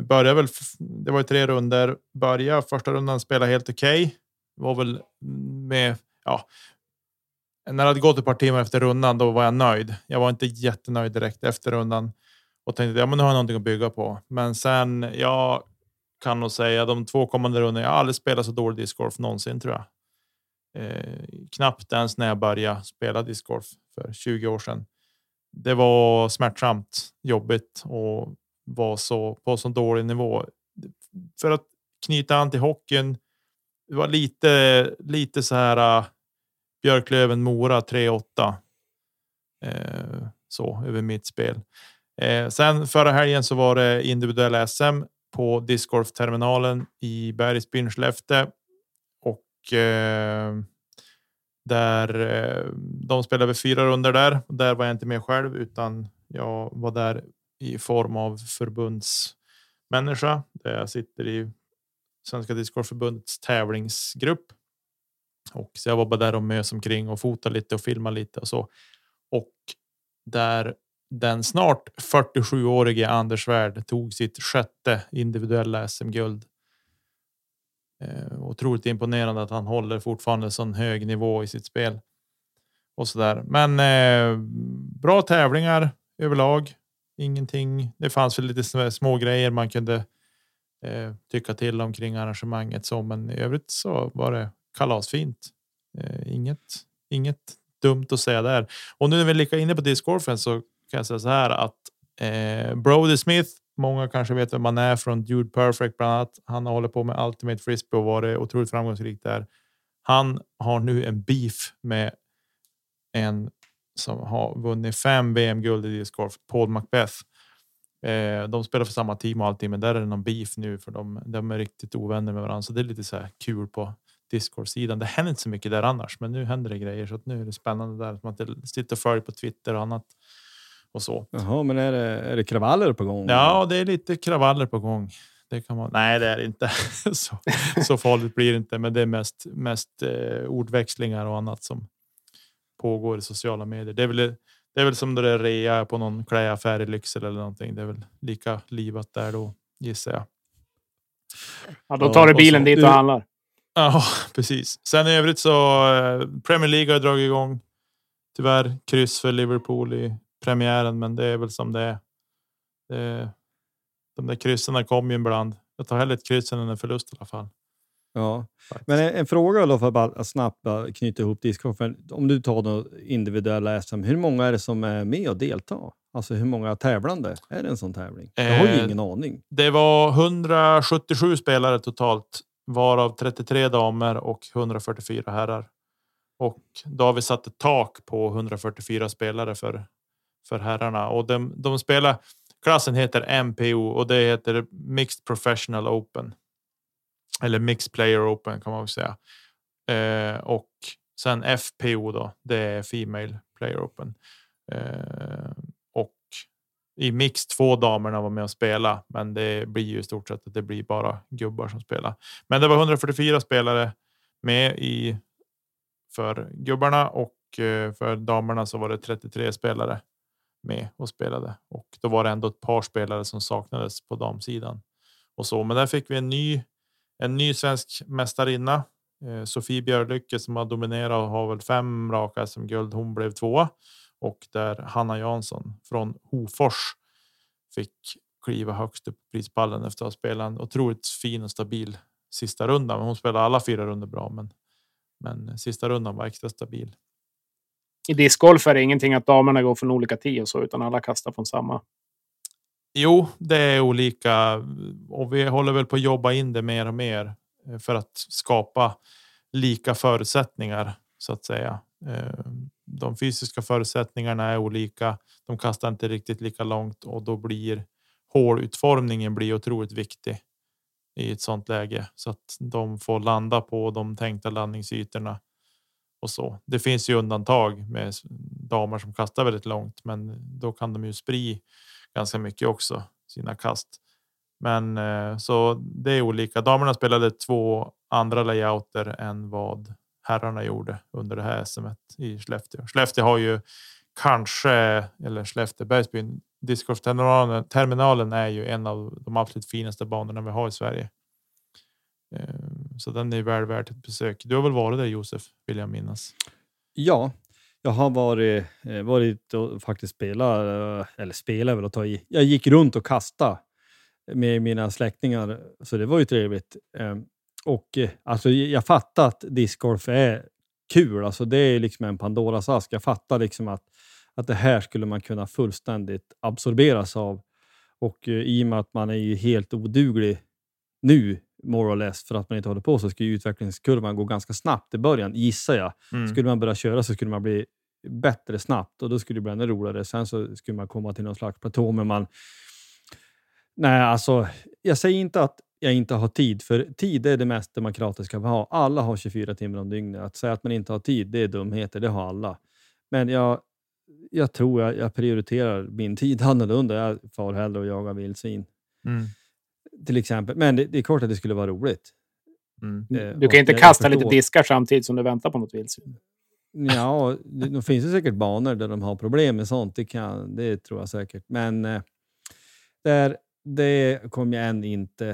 Började väl. Det var ju tre runder. Börja första rundan spela helt okej. Okay. Var väl med ja, när det hade gått ett par timmar efter rundan, då var jag nöjd. Jag var inte jättenöjd direkt efter rundan och tänkte ja, men nu har jag någonting att bygga på. Men sen jag kan nog säga de två kommande rundorna. Jag har aldrig spelat så dålig discgolf någonsin tror jag. Eh, knappt ens när jag började spela discgolf för 20 år sedan. Det var smärtsamt jobbigt och var så på så dålig nivå. För att knyta an till hockeyn det var lite, lite så här. Eh, Björklöven Mora 3-8. Eh, så över mitt spel. Eh, sen förra helgen så var det individuell SM på discgolfterminalen i Bergsbyn, Skellefteå Eh, där eh, de spelade fyra runder där. Där var jag inte med själv utan jag var där i form av förbundsmänniska där jag sitter i Svenska discgolfförbundets tävlingsgrupp. Och så jag var bara där och mös omkring och fotade lite och filmade lite och så. Och där den snart 47-årige Anders Svärd tog sitt sjätte individuella SM-guld. Eh, otroligt imponerande att han håller fortfarande sån hög nivå i sitt spel. Och så där. Men eh, bra tävlingar överlag. Ingenting. Det fanns väl lite små grejer man kunde eh, tycka till omkring arrangemanget så, men i övrigt så var det kalasfint. Eh, inget, inget dumt att säga där. Och nu när vi är lika inne på discgolfen så kan jag säga så här att eh, Brody Smith, många kanske vet vem man är från Dude Perfect bland annat. Han har hållit på med Ultimate Frisbee och varit otroligt framgångsrik där. Han har nu en beef med en som har vunnit fem VM-guld i discgolf, Paul Macbeth. Eh, de spelar för samma team och allting, men där är det någon beef nu för de, de är riktigt ovänner med varandra. Så det är lite så här kul på Discord-sidan. Det händer inte så mycket där annars, men nu händer det grejer så att nu är det spännande där. Att man sitter och följer på Twitter och annat och så. Jaha, men är det, är det kravaller på gång? Ja, det är lite kravaller på gång. Det kan man. Nej, det är det inte [laughs] så. Så farligt blir det inte, men det är mest mest eh, ordväxlingar och annat som pågår i sociala medier. Det är väl det är väl som det är rea på någon klädaffär i Lycksele eller någonting. Det är väl lika livat där då gissar jag. Ja, då tar du bilen dit och handlar. Ja, [laughs] precis. Sen i övrigt så eh, Premier League har dragit igång. Tyvärr kryss för Liverpool i premiären, men det är väl som det är. Det, de där kryssen kommer ju ibland. Jag tar hellre ett kryss än en förlust i alla fall. Ja, Faktiskt. men en, en, fråga då för att snabbt knyta ihop discgolfen. Om du tar något individuella SM, hur många är det som är med och deltar? Alltså hur många tävlande är det en sån tävling? Jag har ju eh, ingen aning. Det var 177 spelare totalt, varav 33 damer och 144 herrar. Och då har vi satt ett tak på 144 spelare för för herrarna och de, de spelar. Klassen heter MPO och det heter Mixed Professional Open. Eller Mixed Player Open kan man väl säga. Eh, och sen FPO då, det är Female Player Open. Eh, och i Mix två damerna var med och spela, men det blir ju i stort sett att det blir bara gubbar som spelar. Men det var 144 spelare med i för gubbarna och eh, för damerna så var det 33 spelare med och spelade och då var det ändå ett par spelare som saknades på damsidan och så. Men där fick vi en ny, en ny svensk mästarinna. Eh, Sofie Björlycke som har dominerat och har väl fem raka som guld. Hon blev tvåa och där Hanna Jansson från Hofors fick kliva högst upp på prispallen efter att ha spelat en otroligt fin och stabil sista runda. Hon spelade alla fyra runder bra, men men sista rundan var extra stabil i discgolf är det ingenting att damerna går från olika tio och så, utan alla kastar från samma. Jo, det är olika och vi håller väl på att jobba in det mer och mer eh, för att skapa lika förutsättningar så att säga. Ehm, de fysiska förutsättningarna är olika. De kastar inte riktigt lika långt och då blir hålutformningen blir otroligt viktig i ett sådant läge så att de får landa på de tänkta landningsytorna och så. Det finns ju undantag med damer som kastar väldigt långt, men då kan de ju spri ganska mycket också sina kast. Men eh, så det är olika. Damerna spelade två andra layouter än vad herrarna gjorde under det här SM i Skellefteå. Skellefteå har ju kanske eller Skellefteå Bergsbyn discgolfterminalen terminalen är ju en av de absolut finaste banorna vi har i Sverige. Ehm, så den är väl värd ett besök. Du har väl varit där Josef, vill jag minnas? Ja, jag har varit, eh, varit och faktiskt spelat, eh, eller spelat väl att ta i. Jag gick runt och kastade med mina släktingar, så det var ju trevligt. Ehm, och eh, alltså, jag fattar att discgolf är kul. Alltså, det är liksom en Pandoras ask. Jag fattar liksom att, att det här skulle man kunna fullständigt absorberas av. Och i och med att man är ju helt oduglig nu more or less, för att man inte håller på så ju utvecklingskurvan gå ganska snabbt i början, gissar jag. Mm. Skulle man börja köra så skulle man bli bättre snabbt och då skulle det bli ännu roligare. Sen så skulle man komma till någon slags platå, men man... Nej, alltså, jag säger inte att jag inte har tid, för tid är det mest demokratiska vi har. Alla har 24 timmar om dygnet. Att säga att man inte har tid, det är dumheter, det har alla. Men jag, jag tror jag, jag prioriterar min tid [laughs] annorlunda. Jag far hellre och jagar vildsvin, Mm. Till exempel. Men det, det är klart att det skulle vara roligt. Mm. Eh, Du kan inte kasta lite diskar samtidigt som du väntar på något vildsvin. Ja, det, det finns det säkert banor där de har problem med sånt. Det, kan, det tror jag säkert. Men eh, där, det kommer jag än inte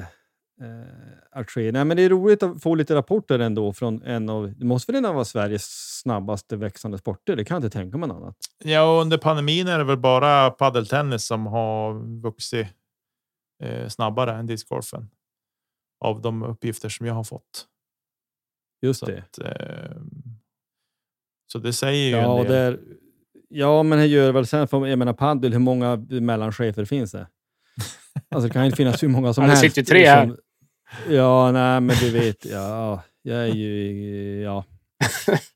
eh, att ske. Nej, men det är roligt att få lite rapporter ändå från en av, det måste väl en av Sveriges snabbaste växande sporter. Det kan jag inte tänka mig något annat. Ja, och under pandemin är det väl bara paddeltennis som har vuxit snabbare än discgolfen. Av de uppgifter som jag har fått. Just Så, det. att, eh, så det säger ju Ja, en del. där, ja, men det gör väl sen, för jag menar paddel, hur många mellanchefer finns det? [laughs] Alltså det kan ju inte finnas hur många som Ja, det helst. sitter tre här. som- Ja, nej, men du vet, ja, jag är ju, ja,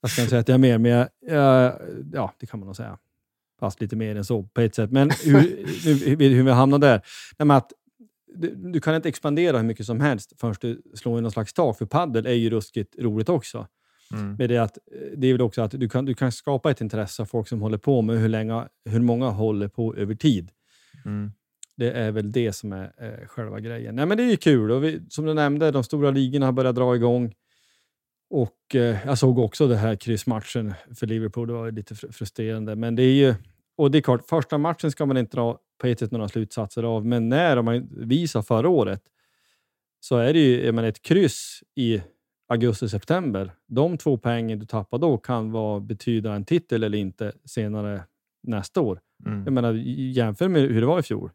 jag ska inte säga att jag är mer, men jag, jag, ja, det kan man nog säga. Fast lite mer än så på ett sätt. Men hur, hur, hur vi hamnar där? Nej, men att du, kan inte expandera hur mycket som helst förrän du slår in någon slags tak, för paddel är ju ruskigt roligt också. Mm. Men det, är att, det är väl också att du kan, du kan skapa ett intresse av folk som håller på med hur, länge, hur många håller på över tid. Mm. Det är väl det som är eh, själva grejen. Nej, men det är ju kul. Och vi, som du nämnde, de stora ligorna har börjat dra igång. Och eh, jag såg också den här kryssmatchen för Liverpool. Det var lite fr- frustrerande. Men det är ju... Och det är klart, första matchen ska man inte dra på ett sätt några slutsatser av. Men när om man visar förra året så är det ju menar, ett kryss i augusti-september. De två poängen du tappar då kan vara, betyda en titel eller inte senare nästa år. Mm. Jag menar, jämför med hur det var i fjol.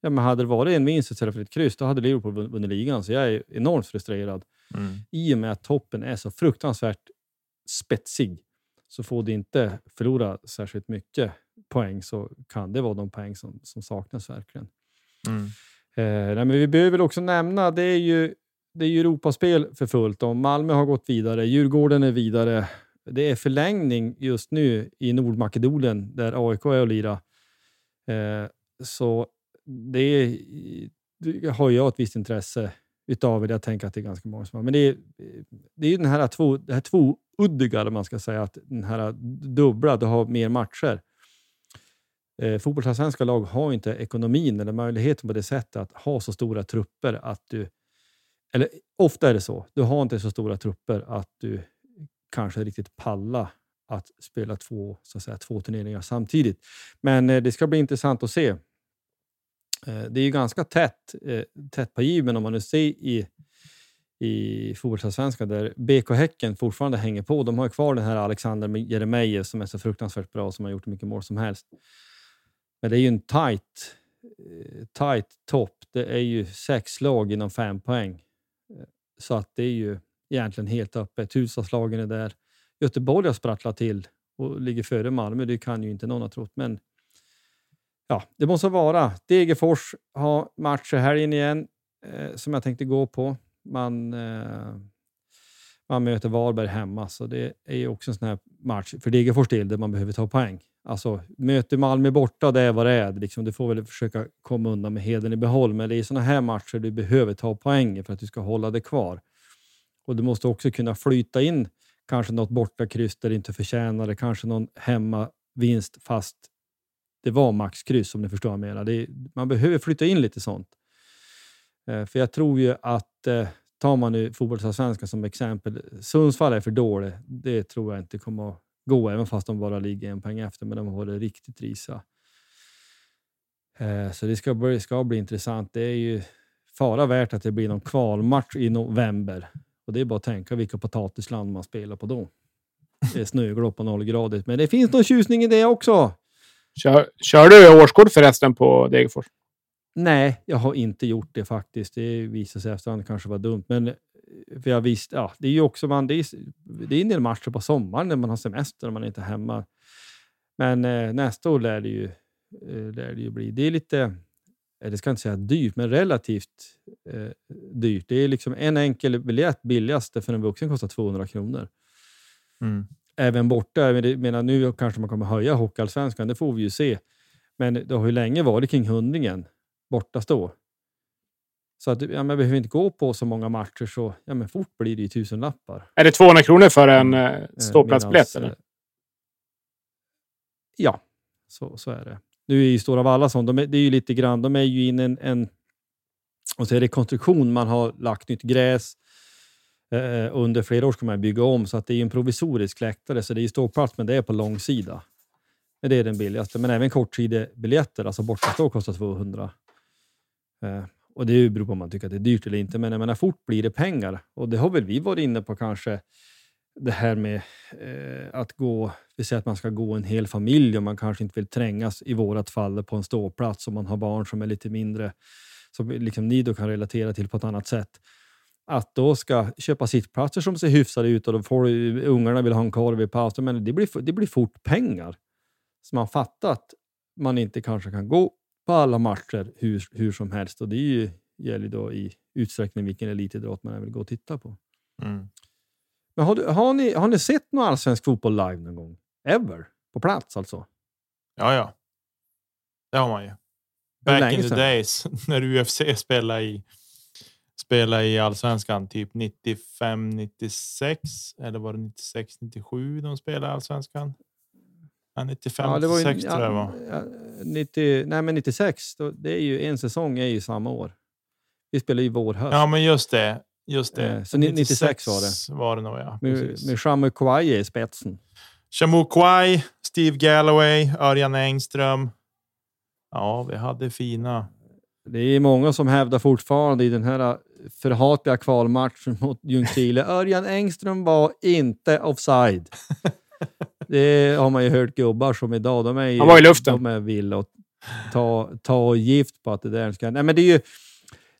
Ja, men hade det varit en vinst istället för ett kryss, då hade Liverpool vunn- vunnit ligan. Så jag är enormt frustrerad. Mm. I och med att toppen är så fruktansvärt spetsig, så får du inte förlora särskilt mycket poäng, så kan det vara de poäng som, som saknas verkligen. Mm. Eh, nej, men vi behöver väl också nämna, det är ju, det är ju Europaspel för fullt. Och Malmö har gått vidare, Djurgården är vidare. Det är förlängning just nu i Nordmakedonien där AIK är och lirar. Eh, så det, det har jag ett visst intresse utav det. Jag tänker att det är ganska många som har. Men det är, det är den här två, det här tvåuddiga, man ska säga, att den här dubbla, du har mer matcher. Eh, Fotbollsallsvenska lag har inte ekonomin eller möjligheten på det sättet att ha så stora trupper att du... Eller ofta är det så. Du har inte så stora trupper att du kanske riktigt pallar att spela två, så att säga, två turneringar samtidigt. Men eh, det ska bli intressant att se. Eh, det är ju ganska tätt, eh, tätt på given om man nu ser i, i fotbollsallsvenskan där BK Häcken fortfarande hänger på. De har ju kvar den här Alexander Jeremejeff som är så fruktansvärt bra som har gjort hur mycket mål som helst. Men det är ju en tight, eh, tight topp. Det är ju sex lag inom fem poäng. Eh, så att det är ju egentligen helt öppet. Husavslagen är där. Göteborg har sprattlat till och ligger före Malmö. Det kan ju inte någon ha trott. Men ja, det måste vara. Degerfors har match i helgen igen eh, som jag tänkte gå på. Man, eh, man möter Varberg hemma, så det är ju också en sån här match för Degerfors del där man behöver ta poäng. Alltså, möter Malmö borta, det är vad det är. Liksom, du får väl försöka komma undan med heden i behåll, men det är sådana här matcher du behöver ta poäng för att du ska hålla det kvar. Och du måste också kunna flyta in kanske något borta kryss där du inte förtjänar det, kanske någon hemmavinst fast det var maxkryss om ni förstår vad jag menar. Det är, man behöver flytta in lite sånt. Eh, för jag tror ju att eh, tar man nu fotbollsallsvenskan som exempel, Sundsvall är för dålig. Det tror jag inte kommer att gå, även fast de bara ligger en poäng efter, men de har varit riktigt risa. Eh, så det ska, bli, ska bli intressant. Det är ju fara värt att det blir någon kvalmatch i november. Och det är bara att tänka vilka potatisland man spelar på då. Det är snöglopp och nollgradigt, men det finns någon tjusning i det också. Kör, kör du årskort förresten på Degerfors? Nej, jag har inte gjort det faktiskt. Det visade sig efterhand kanske var dumt. Men för jag visste, ja, det är ju också man, det är, det är en del matcher på sommaren när man har semester och man är inte är hemma. Men eh, nästa år lär det ju, eh, lär det ju bli. Det är lite, det ska jag inte säga dyrt, men relativt eh, dyrt. Det är liksom en enkel biljett, billigaste för en vuxen, kostar 200 kronor. Mm. Även borta, jag menar, nu kanske man kommer höja Hockeyallsvenskan, det får vi ju se. Men det har ju länge varit kring hundringen borta stå. Så att, ja, man behöver inte gå på så många matcher, så ja, men fort blir det ju tusenlappar. Är det 200 kronor för en eh, ståplatsbiljett? Medans, eller? eh, Ja, så, så är det. Nu är ju Stora Valla sån, de är, det är ju lite grann, de är ju in en, en och så är det rekonstruktion, man har lagt nytt gräs. Eh, under flera år ska man bygga om, så att det är en provisorisk läktare, så det är ju ståplats, men det är på långsida. Men det är den billigaste. Men även kortsidebiljetter, alltså bortastå, kostar 200. Eh, och det beror på om man tycker att det är dyrt eller inte, men jag menar, fort blir det pengar. Och det har väl vi varit inne på kanske, det här med eh, att gå, vi säger att man ska gå en hel familj och man kanske inte vill trängas, i vårat fall, på en ståplats om man har barn som är lite mindre, som liksom ni då kan relatera till på ett annat sätt. Att då ska köpa sittplatser som ser hyfsade ut och då får du- ungarna vill ha en korv i pausen, men det blir, det blir fort pengar. Så man fattar att man inte kanske kan gå på alla matcher hur, hur som helst. Och det är ju, gäller då i utsträckning vilken elitidrott man vill gå och titta på. Mm. Men har, du, har, ni, har ni sett någon allsvensk fotboll live någon gång? Ever? På plats alltså? Ja, ja. Det har man ju. Back in the days [laughs] när UFC spelade i, spelade i allsvenskan, typ 95, 96 eller var det 96, 97 de spelade i allsvenskan? Ja, 95, det var ju- 96 tror jag var. ja, 90, nej, men 96, då, det är ju en säsong är ju samma år. Vi spelar ju vår höst. Ja, men just det. Just det. Eh, så 96 var det. Var det nog, ja. med Precis. med Shamu Kwaye i spetsen. Shamu Kwai, Steve Galloway, Örjan Engström. Ja, vi hade fina. Det är många som hävdar fortfarande i den här äh, förhatliga kvalmatchen mot Ljungskile. Örjan Engström var inte offside. [laughs] Det har man ju hört gubbar som idag. De är ju, Han var i luften. De är villiga att ta, ta gift på att det där ska... Nej, men det är ju...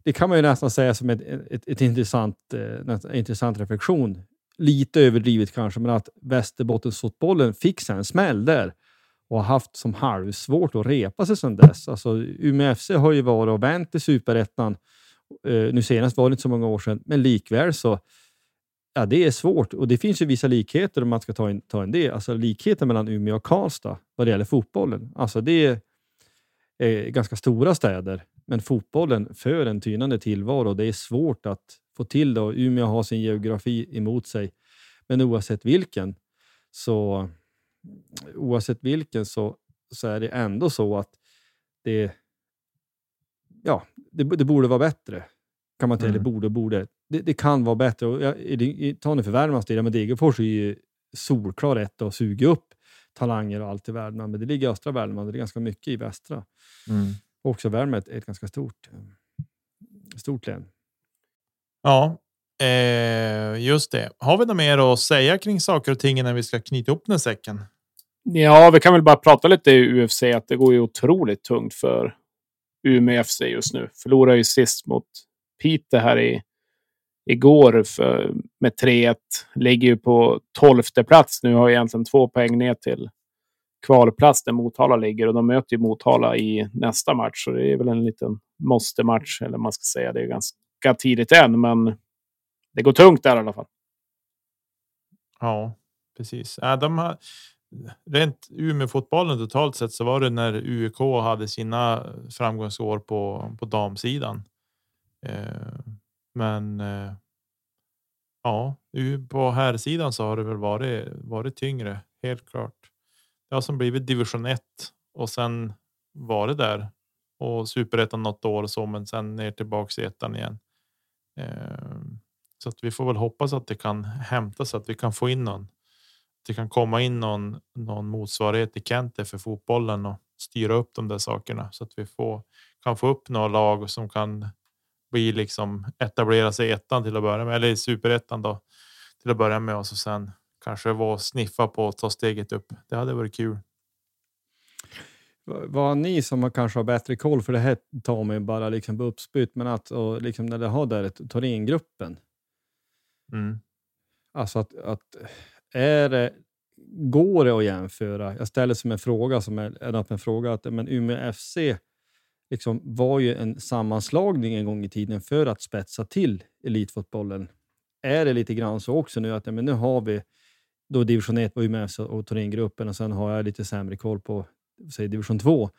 Det kan man ju nästan säga som ett, ett, ett intressant, eh, nästan intressant reflektion. Lite överdrivet kanske, men att Västerbottensfotbollen fick sig en smäll där och har haft som halvsvårt att repa sig sedan dess. Alltså, Umeå FC har ju varit och vänt i superettan. Eh, nu senast var det inte så många år sedan, men likväl så ja, det är svårt. Och det finns ju vissa likheter om man ska ta in, ta in det. Alltså likheter mellan Umeå och Karlstad vad det gäller fotbollen. Alltså det är eh, ganska stora städer, men fotbollen för en tynande tillvaro. Det är svårt att få till det och Umeå har sin geografi emot sig. Men oavsett vilken så oavsett vilken så, så är det ändå så att det, ja, det, det borde vara bättre. Kan man säga, Mm. eller borde, borde. Det, det kan vara bättre. Och jag, i, i, tar ni för Värmlands del, ja, men Degerfors är ju solklar rätt att suga upp talanger och allt i Värmland. Men det ligger i östra Värmland och det är ganska mycket i västra. Och också Värmland är ett ganska stort, eh, stort län. Ja, eh, just det. Har vi något mer att säga kring saker och ting när vi ska knyta ihop den här säcken? Ja, vi kan väl bara prata lite i UFC att det går ju otroligt tungt för Umeå FC just nu. Förlorade ju sist mot Piteå här i igår för, med 3-1. Ligger ju på tolfte plats nu. Har egentligen två poäng ner till kvalplats där Motala ligger och de möter ju Motala i nästa match. Så det är väl en liten måste-match eller man ska säga. Det är ganska tidigt än, men det går tungt där i alla fall. Ja, precis. Äh, de har, rent Umeå-fotbollen totalt sett så var det när UIK hade sina framgångsår på, på damsidan. Eh, men eh, ja, på här sidan så har det väl varit, varit tyngre, helt klart. Det har som blivit division 1 och sen var det där och superettan något år och så, men sen ner tillbaks i ettan igen. Eh, så att vi får väl hoppas att det kan hämta så att vi kan få in någon. att Det kan komma in någon, någon motsvarighet i Kente för fotbollen och styra upp de där sakerna så att vi får, kan få upp några lag som kan bli liksom etablera sig i ettan till att börja med eller i superettan då till att börja med och så sen kanske vara sniffa på att ta steget upp. Det hade varit kul. Va- Vad ni som kanske har bättre koll, för det här tar mig bara liksom på uppspytt, men att och liksom när det har där ett Thorengruppen, Mm. alltså att, att är det, går det att jämföra? Jag ställer som en fråga som är en öppen fråga, att men Umeå FC liksom, var ju en sammanslagning en gång i tiden för att spetsa till elitfotbollen. Är det lite grann så också nu att ja, men nu har vi då division 1 var ju med och, Thorengruppen och sen har jag lite sämre koll på säg, division 2.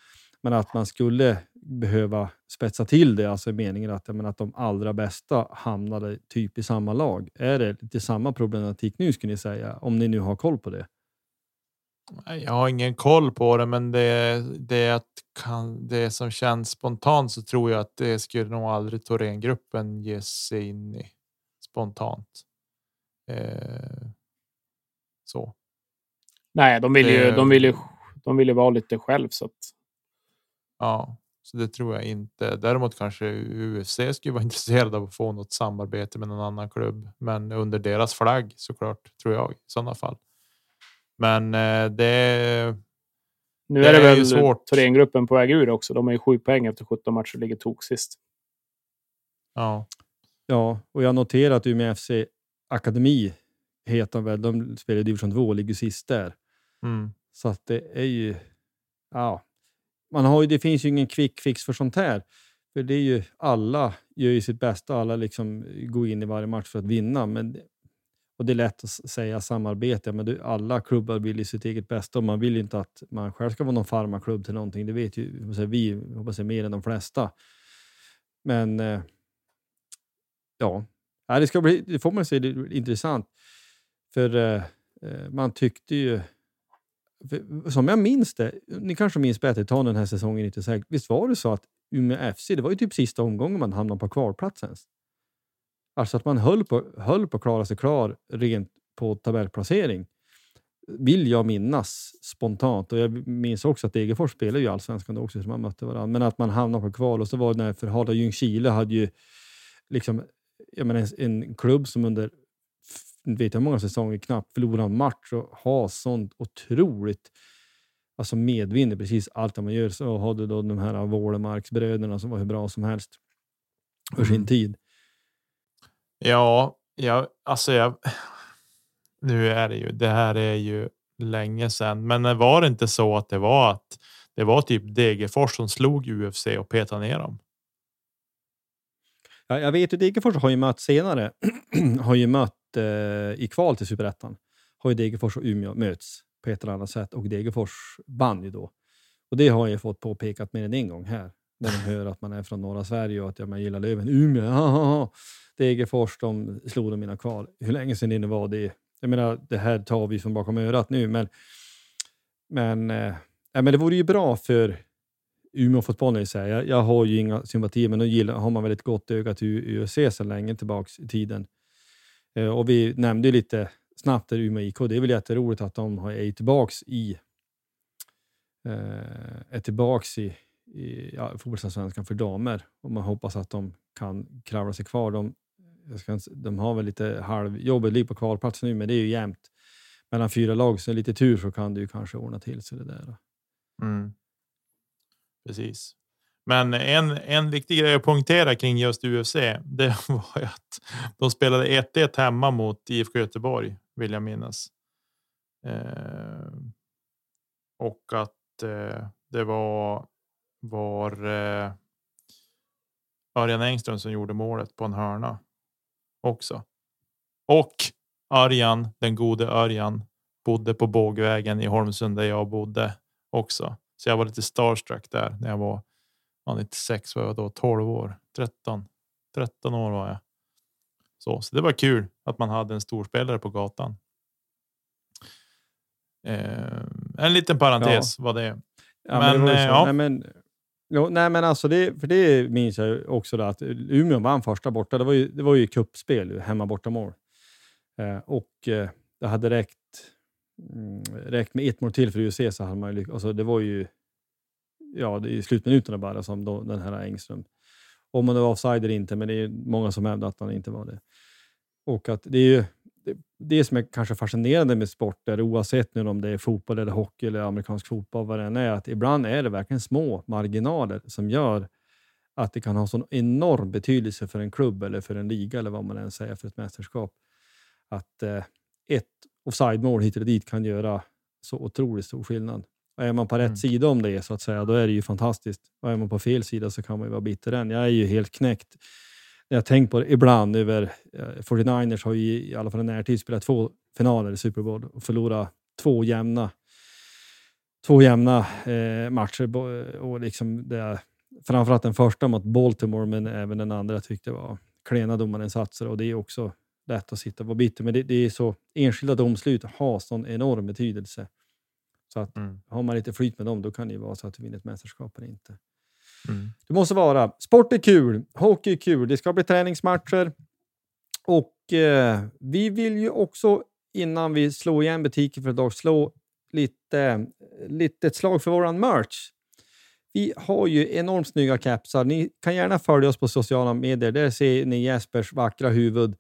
Men att man skulle behöva spetsa till det, alltså meningen att, men, att de allra bästa hamnade typ i samma lag. Är det lite samma problematik nu skulle ni säga, om ni nu har koll på det? Jag har ingen koll på det, men det, det, kan, det som känns spontant så tror jag att det skulle nog aldrig Thorengruppen ge sig in i spontant. Eh, så. Nej, de vill ju, de vill ju, de vill ju vara lite själv så att. Ja, så det tror jag inte. Däremot kanske UFC skulle vara [laughs] intresserade av att få något samarbete med någon annan klubb, men under deras flagg såklart tror jag i sådana fall. Men eh, det. Nu är det, det väl svårt. Thorengruppen på väg ur också. De har ju sju poäng efter 17 matcher och ligger tok sist. Ja. Ja, och jag noterar att Umeå FC Akademi heter väl. De spelar i division 2 och ligger sist där. Mm. Så att det är ju. Ja, man har ju, det finns ju ingen quick fix för sånt här. För det är ju alla gör ju sitt bästa. Alla liksom går in i varje match för att vinna. Men och det är lätt att säga samarbete, men alla klubbar vill ju sitt eget bästa och man vill ju inte att man själv ska vara någon farmaklubb till någonting. Det vet ju vi, hoppas jag, mer än de flesta. Men eh, ja, det, ska bli, det får man säga, det är intressant. För eh, eh man tyckte ju, som jag minns det, ni kanske minns bättre, ta den här säsongen 96. Visst var det så att Umeå FC, det var ju typ sista omgången man hamnade på kvalplatsen. Alltså att man höll på, höll på att klara sig klar rent på tabellplacering. Vill jag minnas spontant. Och jag minns också att Degerfors spelade ju allsvenskan då också, så man mötte varandra. Men att man hamnade på kval och så var det när för Hala Ljungskile hade ju liksom, jag menar, en, en klubb som under vet jag många säsonger knappt förlorar en match och har sånt otroligt alltså medvind i precis allt man gör. Så hade då de här Vålemarksbröderna som var hur bra som helst för sin mm. tid. Ja, jag alltså jag. [sighs] Nu är det ju. Det här är ju länge sedan, men var det inte så att det var att det var typ Degerfors som slog UFC och petade ner dem? Ja, jag vet ju Degerfors har ju mött senare. [clears throat] har ju mött eh, i kval till superettan. Har ju Degerfors och Umeå möts på ett eller annat sätt och Degerfors vann ju då. Och det har jag fått påpekat mer än en gång här när de hör att man är från norra Sverige och att ja, man gillar Löven. Umeå, ha. Degerfors, de slog de mina kval. Hur länge sedan det var det? Jag menar, det här tar vi som bakom örat nu, men, men, äh, men det vore ju bra för Umeåfotbollen. Jag, jag har ju inga sympatier, men då gillar, har man väl ett gott öga till UFC sedan länge tillbaka i tiden. Eh, och vi nämnde ju lite snabbt där Umeå IK. Det är väl jätteroligt att de är tillbaka i eh, är tillbaks i, i ja, fotbollsallsvenskan för damer och man hoppas att de kan kravla sig kvar. De ska, de har väl lite halvjobbigt liv på kvalplats nu, men det är ju jämnt mellan fyra lag, så lite tur så kan du kanske ordna till sig det där. Mm. Precis. Men en, en viktig grej att poängtera kring just UFC, det [laughs] var ju att de spelade 1-1 hemma mot IFK Göteborg, vill jag minnas. Eh, och att eh, det var var eh, Örjan Engström som gjorde målet på en hörna också. Och Örjan, den gode Örjan, bodde på Bågvägen i Holmsund där jag bodde också. Så jag var lite starstruck där när jag var 96 var jag då 12 år, 13, 13 år var jag. Så, så det var kul att man hade en storspelare på gatan. Eh, en liten parentes ja. var det. Ja, men, men, det eh, ja. nej, men, jo, nej, men alltså det, för det minns jag också då, att Umeå vann första borta. Det var ju, det var ju kuppspel, hemma borta mål. Eh, och eh, det hade räckt, mm, räckt med ett mål till för UC så hade man ju, alltså det var ju ja, i slutminuterna bara som då, den här Engström. Om man var offside eller inte, men det är många som hävdar att han inte var det. Och att det är ju det, som är kanske fascinerande med sporter, oavsett nu om det är fotboll eller hockey eller amerikansk fotboll, vad det än är, att ibland är det verkligen små marginaler som gör att det kan ha sån enorm betydelse för en klubb eller för en liga eller vad man än säger för ett mästerskap. Att eh, ett offside-mål hit eller dit kan göra så otroligt stor skillnad. Och är man på rätt Mm. sida om det så att säga, då är det ju fantastiskt. Och är man på fel sida så kan man ju vara bitter än. Jag är ju helt knäckt. Jag har tänkt på det ibland över, eh, 49ers har ju i alla fall i närtid spelat två finaler i Super Bowl och förlorat två jämna två jämna eh, matcher. Bo- Och liksom det, framförallt den första mot Baltimore, men även den andra tyckte jag var klena domarinsatser. Och det är också lätt att sitta och vara bitter. Men det, det är så, enskilda domslut har sån enorm betydelse. Så att Mm. har man lite flyt med dem, då kan det ju vara så att du vinner ett mästerskap eller inte. Mm. Det måste vara. Sport är kul, hockey är kul, det ska bli träningsmatcher. Och eh, vi vill ju också, innan vi slår igen butiken för idag, slå lite, lite ett slag för våran merch. Vi har ju enormt snygga capsar. Ni kan gärna följa oss på sociala medier. Där ser ni Jespers vackra huvud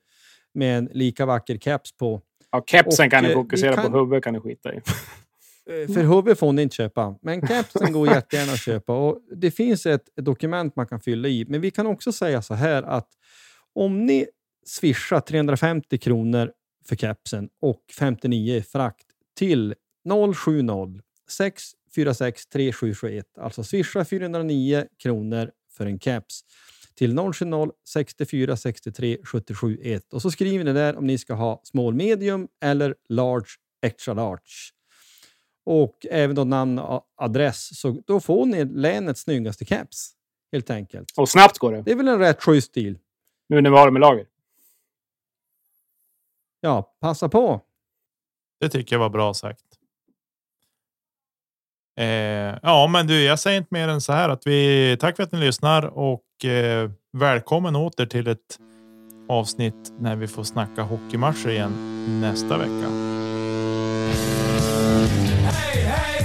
med en lika vacker caps på. Ja, kepsen Och, kan ni eh, fokusera kan- på, huvudet kan ni skita i. [laughs] Eh, För huvud får ni inte köpa, men capsen går jättegärna att köpa. Och det finns ett, dokument man kan fylla i, men vi kan också säga så här att om ni swishar 350 kronor för capsen och 59 i frakt till 070 646 3771, alltså swisha 409 kronor för en caps till 070 64 63 77 1 och så skriver ni där om ni ska ha small medium eller large extra large och även då namn och adress. Så då får ni länets snyggaste caps helt enkelt. Och snabbt går det. Det är väl en rätt schysst stil. Nu när vi har dem i lager. Ja, passa på. Det tycker jag var bra sagt. Eh, ja, men du, jag säger inte mer än så här att vi tack för att ni lyssnar och eh, välkommen åter till ett avsnitt när vi får snacka hockeymatcher igen nästa vecka. Hey, hey,